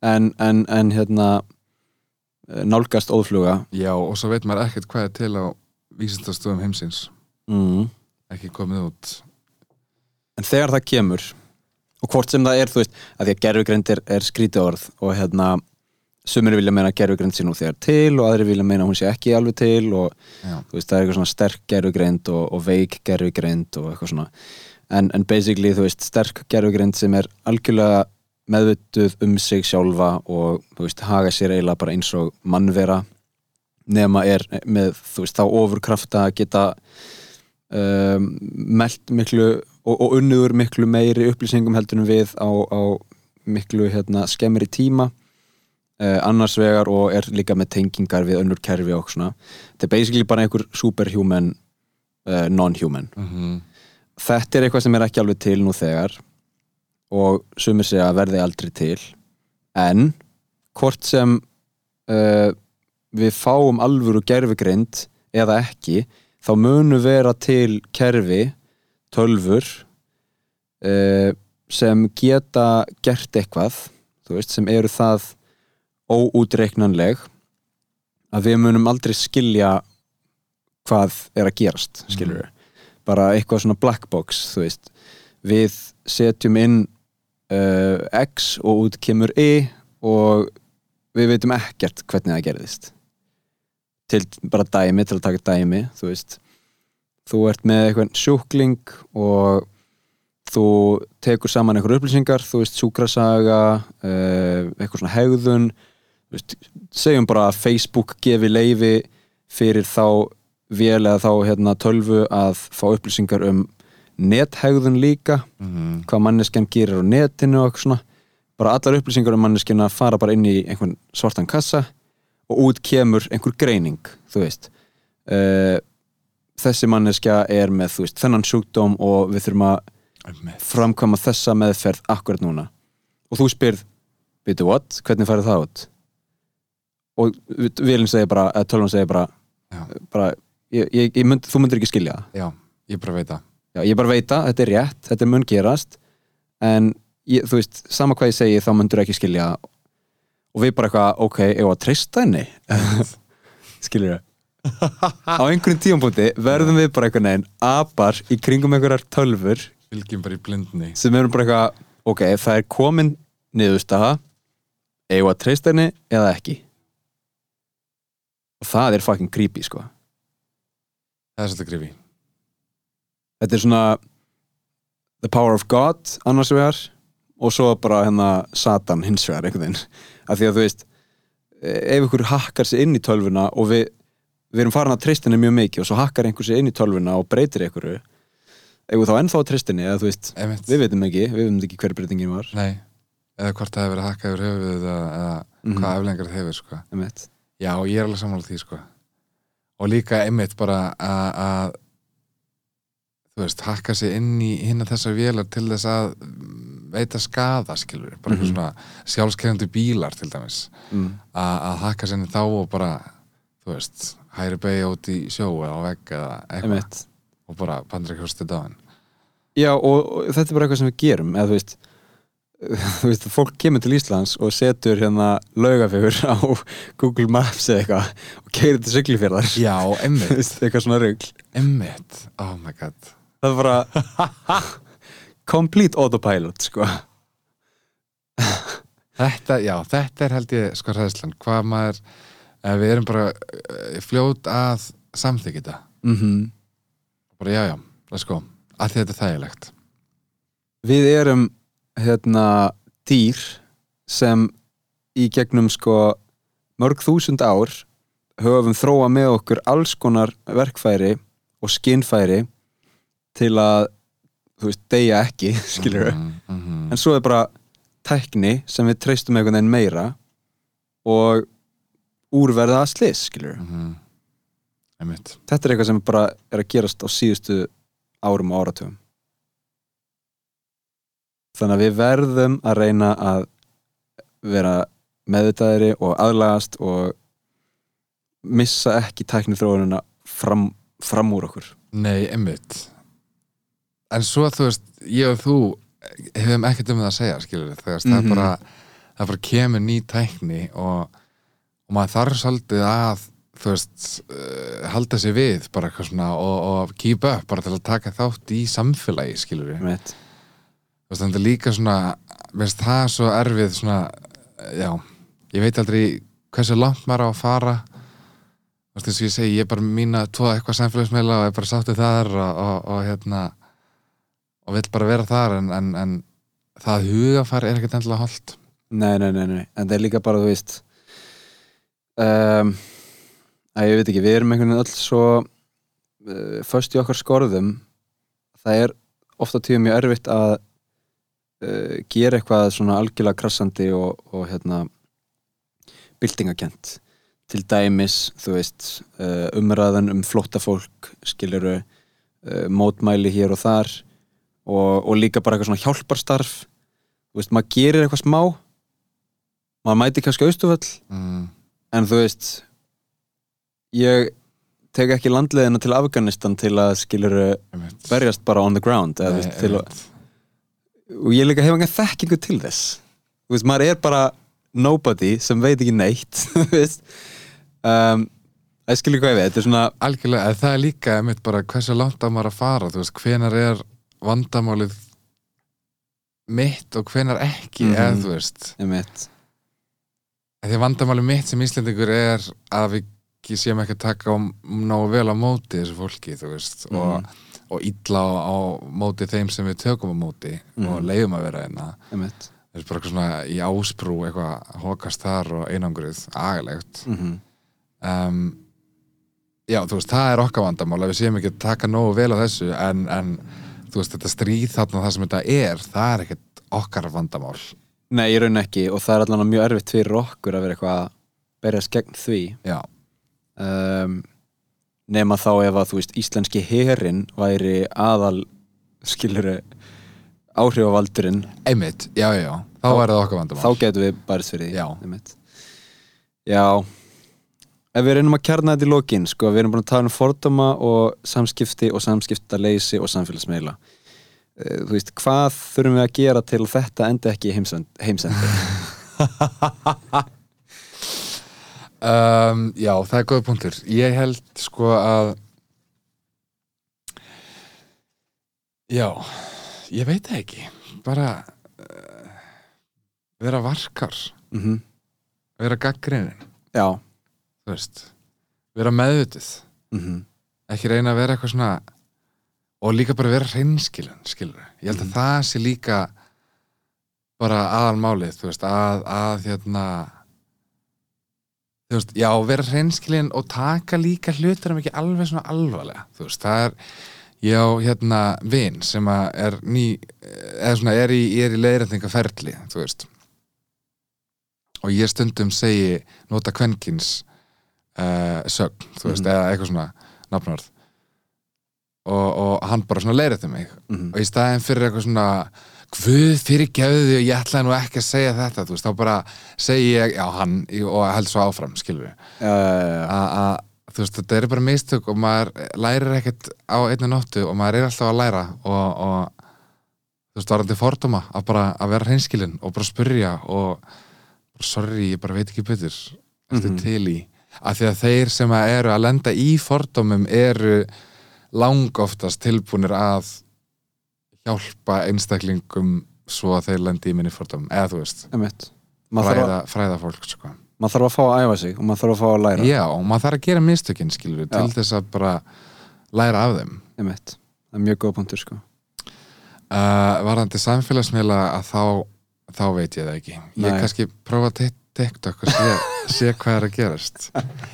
en, en, en hérna eh, nálgast óðfluga. Já, og svo veit maður ekkert hvað er til á vísindastofum heimsins, mm. ekki komið út. en þegar það kemur og hvort sem það er, þú veist, að því að gerfugreind er, er skrítið orð og hérna sumir vilja meina að gerfugreind sé nú þegar til og aðri vilja meina að hún sé ekki alveg til og veist, það er eitthvað svona sterk gerfugreind og, og veik gerfugreind og eitthvað svona. En, en basically, þú veist, sterk gerfugreind sem er algjörlega meðvituð um sig sjálfa og, þú veist, haga sér eiginlega bara eins og mannvera nema er með þú veist þá ofurkrafta að geta um, meld miklu og, og unnuður miklu meiri upplýsingum heldur en við á, á miklu hérna, skemmri tíma uh, annars vegar og er líka með tengingar við önnur kerfi og svona. Þetta er basically bara einhver superhuman uh, non-human. Mhm. þetta er eitthvað sem er ekki alveg til nú þegar og sumir segja að verði aldrei til. En hvort sem uh, við fáum alvöru gerfigreind eða ekki þá munu vera til kerfi tölfur sem geta gert eitthvað veist, sem eru það óútreiknanleg að við munum aldrei skilja hvað er að gerast skilur við bara eitthvað svona black box þú veist, við setjum inn uh, X og út kemur Y og við veitum ekkert hvernig það gerðist. Til bara dæmi, til að taka dæmi þú veist, þú ert með eitthvað sjúkling og þú tekur saman einhver upplýsingar þú veist, sjúkrasaga uh, eitthvað svona hegðun veist, segjum bara að Facebook gefi leifi fyrir þá vél eða þá hérna, tölvu að fá upplýsingar um nethegðun líka Mhm. hvað manneskjan gerir á netinu og svona. Bara allar upplýsingar um manneskjana fara bara inn í einhvern svartan kassa og út kemur einhver greining þú veist. Uh, þessi manneskja er með veist, þennan sjúkdóm og við þurfum að framkvæma þessa meðferð akkurat núna. Og þú spyrð, veitu what, hvernig færið það út og vilin segir bara, eða tölvan segir bara, bara ég, ég, ég mynd, þú myndir ekki skilja það. Já, ég bara veit það. Já, ég bara veit að þetta er rétt, þetta er mun gerast. En ég, þú veist, sama hvað ég segi þá myndur ekki skilja það. og við bara eitthvað, ok, ég var að treysta henni? [LAUGHS] Skilur á einhverjum tímapunkti verðum við bara einhvern veginn apar í kringum einhverjar tölfur Fylgjum bara í blindni. Sem erum bara eitthvað, ok, það er komin niðurstaða. Eigum við að treysta henni eða ekki og það er fucking creepy, sko Það er svolítið grifi þetta er svona the power of God annars vegar og svo bara hérna Satan hins vegar einhvern veginn af því að þú veist ef ykkur hakkar sig inn í tölvuna og við, við erum farin að treystinni mjög mikið og svo hakkar einhver sig inn í tölvuna og breytir ykkur við þá ennþá að treystinni eða þú veist, Einmitt. við veitum ekki við veitum ekki hver breytingin var Nei, eða hvort það hefur verið hakkað yfir höfuð eða, eða Mhm. hvað aflengar það hefur sko. Já, ég er alveg sammála því sko. og líka einmitt bara að þú veist, hakka sig inn í hinna þessar vélar til þess að mm, veita skada, skilur bara eitthvað Mhm. svona sjálfskegjandi bílar til dæmis mm. að, hakka sig inn í þá og bara þú veist, hæri beigja út í sjó eða á vegg eða eitthvað og bara pandra ekki hostið á hann Já, og, og þetta er bara eitthvað sem við gerum eða þú veist [LAUGHS] þú veist, fólk kemur til Íslands og setur hérna laugafjögur á Google Maps eða eitthvað og keirir til Siglifjörðar Já, [LAUGHS] veist, eitthvað svona rugl. Einmitt. Oh my god. Það er bara [LAUGHS] complete autopilot sko. Þetta, já, þetta er held ég sko hræðslan, hvað maður eh, við erum bara eh, fljót að samþykja þetta. Mm bara já, já, let's go. Að því þetta er þægilegt. Við erum hérna dýr sem í gegnum sko mörg þúsund ár höfum þróa með okkur alls konar verkfæri og skinnfæri til að þú veist, deyja ekki, [LAUGHS] skilur mm -hmm. en svo er bara tækni sem við treystum einhvern veginn meira og úrverða að slis, skilur mm -hmm. þetta er eitthvað sem bara er að gerast á síðustu árum og áratugum þannig að við verðum að reyna að vera meðvitaðri og aðlagast og missa ekki tækni þróunina fram, fram úr okkur. Nei, einmitt. En svo þú veist, ég og þú hefum ekkert um það að segja, skilur við það er Mhm. bara, það bara kemur ný tækni og, og maður þarf svolítið að þú veist, uh, halda sig við bara eitthvað svona og, og keep up bara til að taka þátt í samfélagi skilur við, þú veist, þannig að líka svona veist það svo erfið svona, eh, já, ég veit aldrei hversu langt maður á að fara. Þú veist, þess að ég segi, ég er bara mína tvo eitthvað samfélagsmeila og er bara sáttið þar og, og, og hérna og vill bara vera þar en, en, en það hugafar er ekkert endilega holdt. Nei, nei, nei, nei, en það er líka bara, þú veist um, að ég veit ekki, við erum einhvern veginn öll svo uh, föst í okkar skorðum. Það er ofta tíu mjög erfitt að uh, gera eitthvað svona algjörlega krassandi og, og hérna byltingakent til dæmis, þú veist uh, umræðan um flóttafólk skiluru uh, mótmæli hér og þar og, og líka bara eitthvað svona hjálparstarf. Þú veist, maður gerir eitthvað smá maður mæti kannski austuföll mm, en þú veist ég tek ekki landleðina til Afganistan til að skiluru berjast bara on the ground eða, Nei, veist, til að. Og ég líka hef enga þekkingu til þess þú veist, maður er bara nobody sem veit ekki neitt [LAUGHS] þú veist um, ég skil ekki hvað ég veit, þetta er svona algjörlega, það er líka einmitt bara hversu langt á maður að fara þú veist, hvenar er vandamálið mitt og hvenar ekki Mhm. eða þú veist einmitt, En því vandamálið mitt sem Íslendingur er að við séum ekki að taka á, nógu vel á móti þessu fólki þú veist Mhm. og, og illa á, á móti þeim sem við tökum á móti og Mhm. leiðum að vera einna einmitt. Það er bara eitthvað svona í ásprú eitthvað hókast þar og einangruð agalegt. Mm um, já þú veist það er okkar vandamál að við séum ekki að taka nógu vel á þessu en, en þú veist þetta stríð þarna það sem þetta er það er ekkert okkar vandamál. Nei, ég raun ekki og það er allan mjög erfitt fyrir okkur að vera eitthvað að berjast gegn því. Já, um, nema þá ef að þú veist íslenski herin væri aðal skiluru áhrifavaldurinn. Einmitt, já já, þá er það okkar vandamál. þá getum við barist fyrir því Já. einmitt. já. Ef við reynum að kjarna þetta í lokin sko, við erum búin að tala um fordóma og samskipti og samskiptaleysi og samfélagsmeila Eh, þú veist, hvað þurfum við að gera til þetta endi ekki í heimsend, heimsendi [LAUGHS] Um, já, það er góð punktur. Ég held sko að Já, ég veit það ekki. Bara uh, vera varkar, mm vera gaggrinnin, já þú veist. Vera meðvitið, mm ekki reyna að vera eitthvað svona og líka bara vera hreinskilin, skilur. Ég held að Mhm. það sé líka bara aðalmálið, þú veist, að, að hérna þú veist, já, vera hreinskilin og taka líka hlutur um ekki alveg svona alvarlega, þú veist, það er ég á hérna vin sem að er ný, eða svona er í, í leiðrætningaferli, þú veist og ég stundum segi nota kvenkins uh, sögn, þú veist, Mhm. eða eitthvað svona nafnarð og, og hann bara svona leiðrætti mig -hmm. og í staðin fyrir eitthvað svona Guð fyrir gefðu og ég ætlaði nú ekki að segja þetta þú veist, þá bara segi ég, já hann og held svo áfram, já, að þú veist, þetta er bara mistök og maður lærir ekkert á einni nóttu og maður er alltaf að læra og, og þú veist, varandi fordóma að bara að vera hreinskilin og bara spyrja og sorry, ég bara veit ekki betur eftir Mhm. til í? Að því að þeir sem að eru að lenda í fordómum eru langoftast tilbúnir að hjálpa einstaklingum svo að þeir lendi í minni fordómum. Eða þú veist, fræða, að, fræða fólk sko. maður þarf að fá að æfa sig og maður þarf að fá að læra. Já, og maður þarf að gera mistökin skilur til þess að bara læra af þeim. Einmitt, það er mjög góð punktur sko. Uh, Varðandi samfélagsmiðla að þá þá veit ég það ekki. Ég Nei. kannski prófa Tik- TikTok og sé, [LAUGHS] sé hvað er að gerast.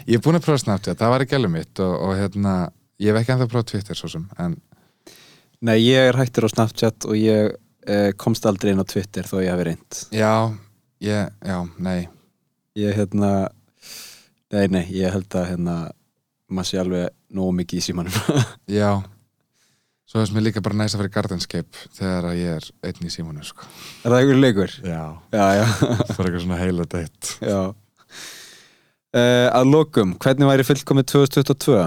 Ég er búin að prófa Snapchat, það var ekki alveg mitt og, og hérna, ég hef ekki ennþá prófa Twitter svo sem, en Nei, ég er hættur á Snapchat og ég eh, komst aldrei inn á Twitter þó ég hafi reynd já, ég, já, nei ég hérna nei, nei, ég held að hérna maður sé alveg nógu mikið í símanum [LAUGHS] Já Svo er mér líka bara næst að fara í Gardenscape þegar að ég er einn í símunu sko. Er það einhver leikur? Já Já, já, [LAUGHS] Það var eitthvað svona heila deitt já. Uh, Að lokum, hvernig væri fullkomið 2022?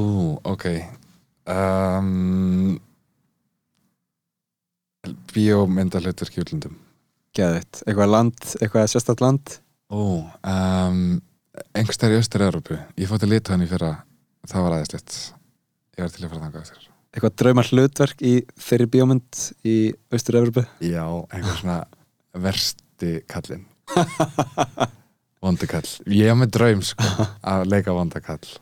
Ú, ok um, Bíómyndalhutur kjúlundum Geðvitt, eitthvað land, eitthvað sérstætt land? Ú, um, Engstær í Östur-Európu Ég fótti litóðan í fyrra. Það var aðeinslegt Ég var til að fara þangað eftir. Eitthvað draumar hlutverk í þeirri bíómynd í Austur-Evropu? Já, einhver svona versti kallinn. [LAUGHS] Vondikall Ég hef með draum sko að leika vondakall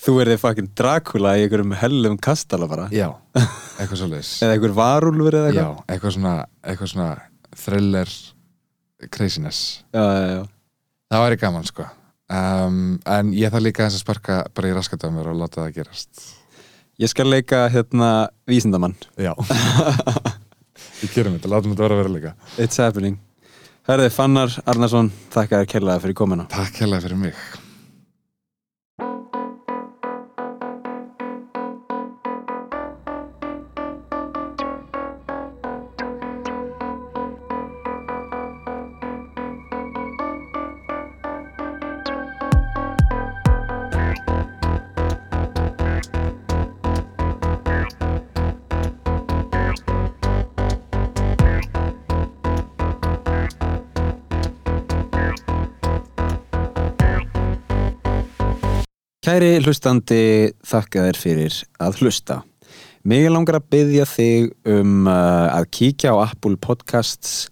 Þú er þið fucking Dracula í einhverjum hellum kastala bara. Já, eitthvað svoleiðis. Eða einhver varúlfur eða Já, eitthvað? eitthvað svona, eitthvað svona thriller craziness. Já, já, já, Það væri gaman sko. Um, en ég þarf líka eins að sparka bara í raskat á mér og láta það gerast. Ég skal leika hérna vísindamann. Já. Við gerum þetta, látum þetta vera að vera líka It's happening. Herði, Fannar Arnarsson, þakka þér kærlega fyrir komuna. Takk hérlega fyrir mig Kæri hlustandi, þakka þér fyrir að hlusta. Mig langar að byggja þig um uh, að kíkja á Apple Podcasts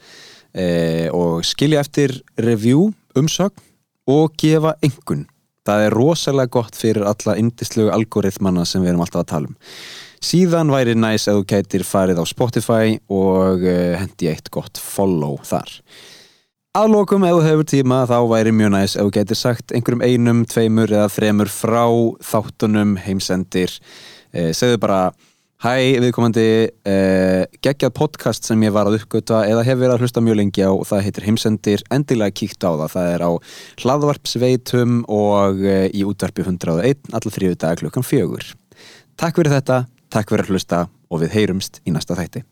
eh, og skilja eftir review, umsögn og gefa engun. Það er rosalega gott fyrir alla indislugu algoritmana sem við erum alltaf að tala um. Síðan væri næs að þú gætir farið á Spotify og uh, hendi eitt gott follow þar. Að lokum ef þú hefur tíma þá væri mjög næs ef þú getur sagt einhverjum einum, tveimur eða þremur frá þáttunum heimsendir. Eh, segðu bara hæ viðkomandi eh, geggjað podcast sem ég var að uppgöta eða hef verið að hlusta mjög lengi á og það heitir heimsendir, endilega kíkt á það. Það er á hlaðvarpsveitum og eh, í útvarpi 101 allar þrjöðu dag klukkan fjögur. Takk fyrir þetta, takk fyrir að hlusta og við heyrumst í næsta þætti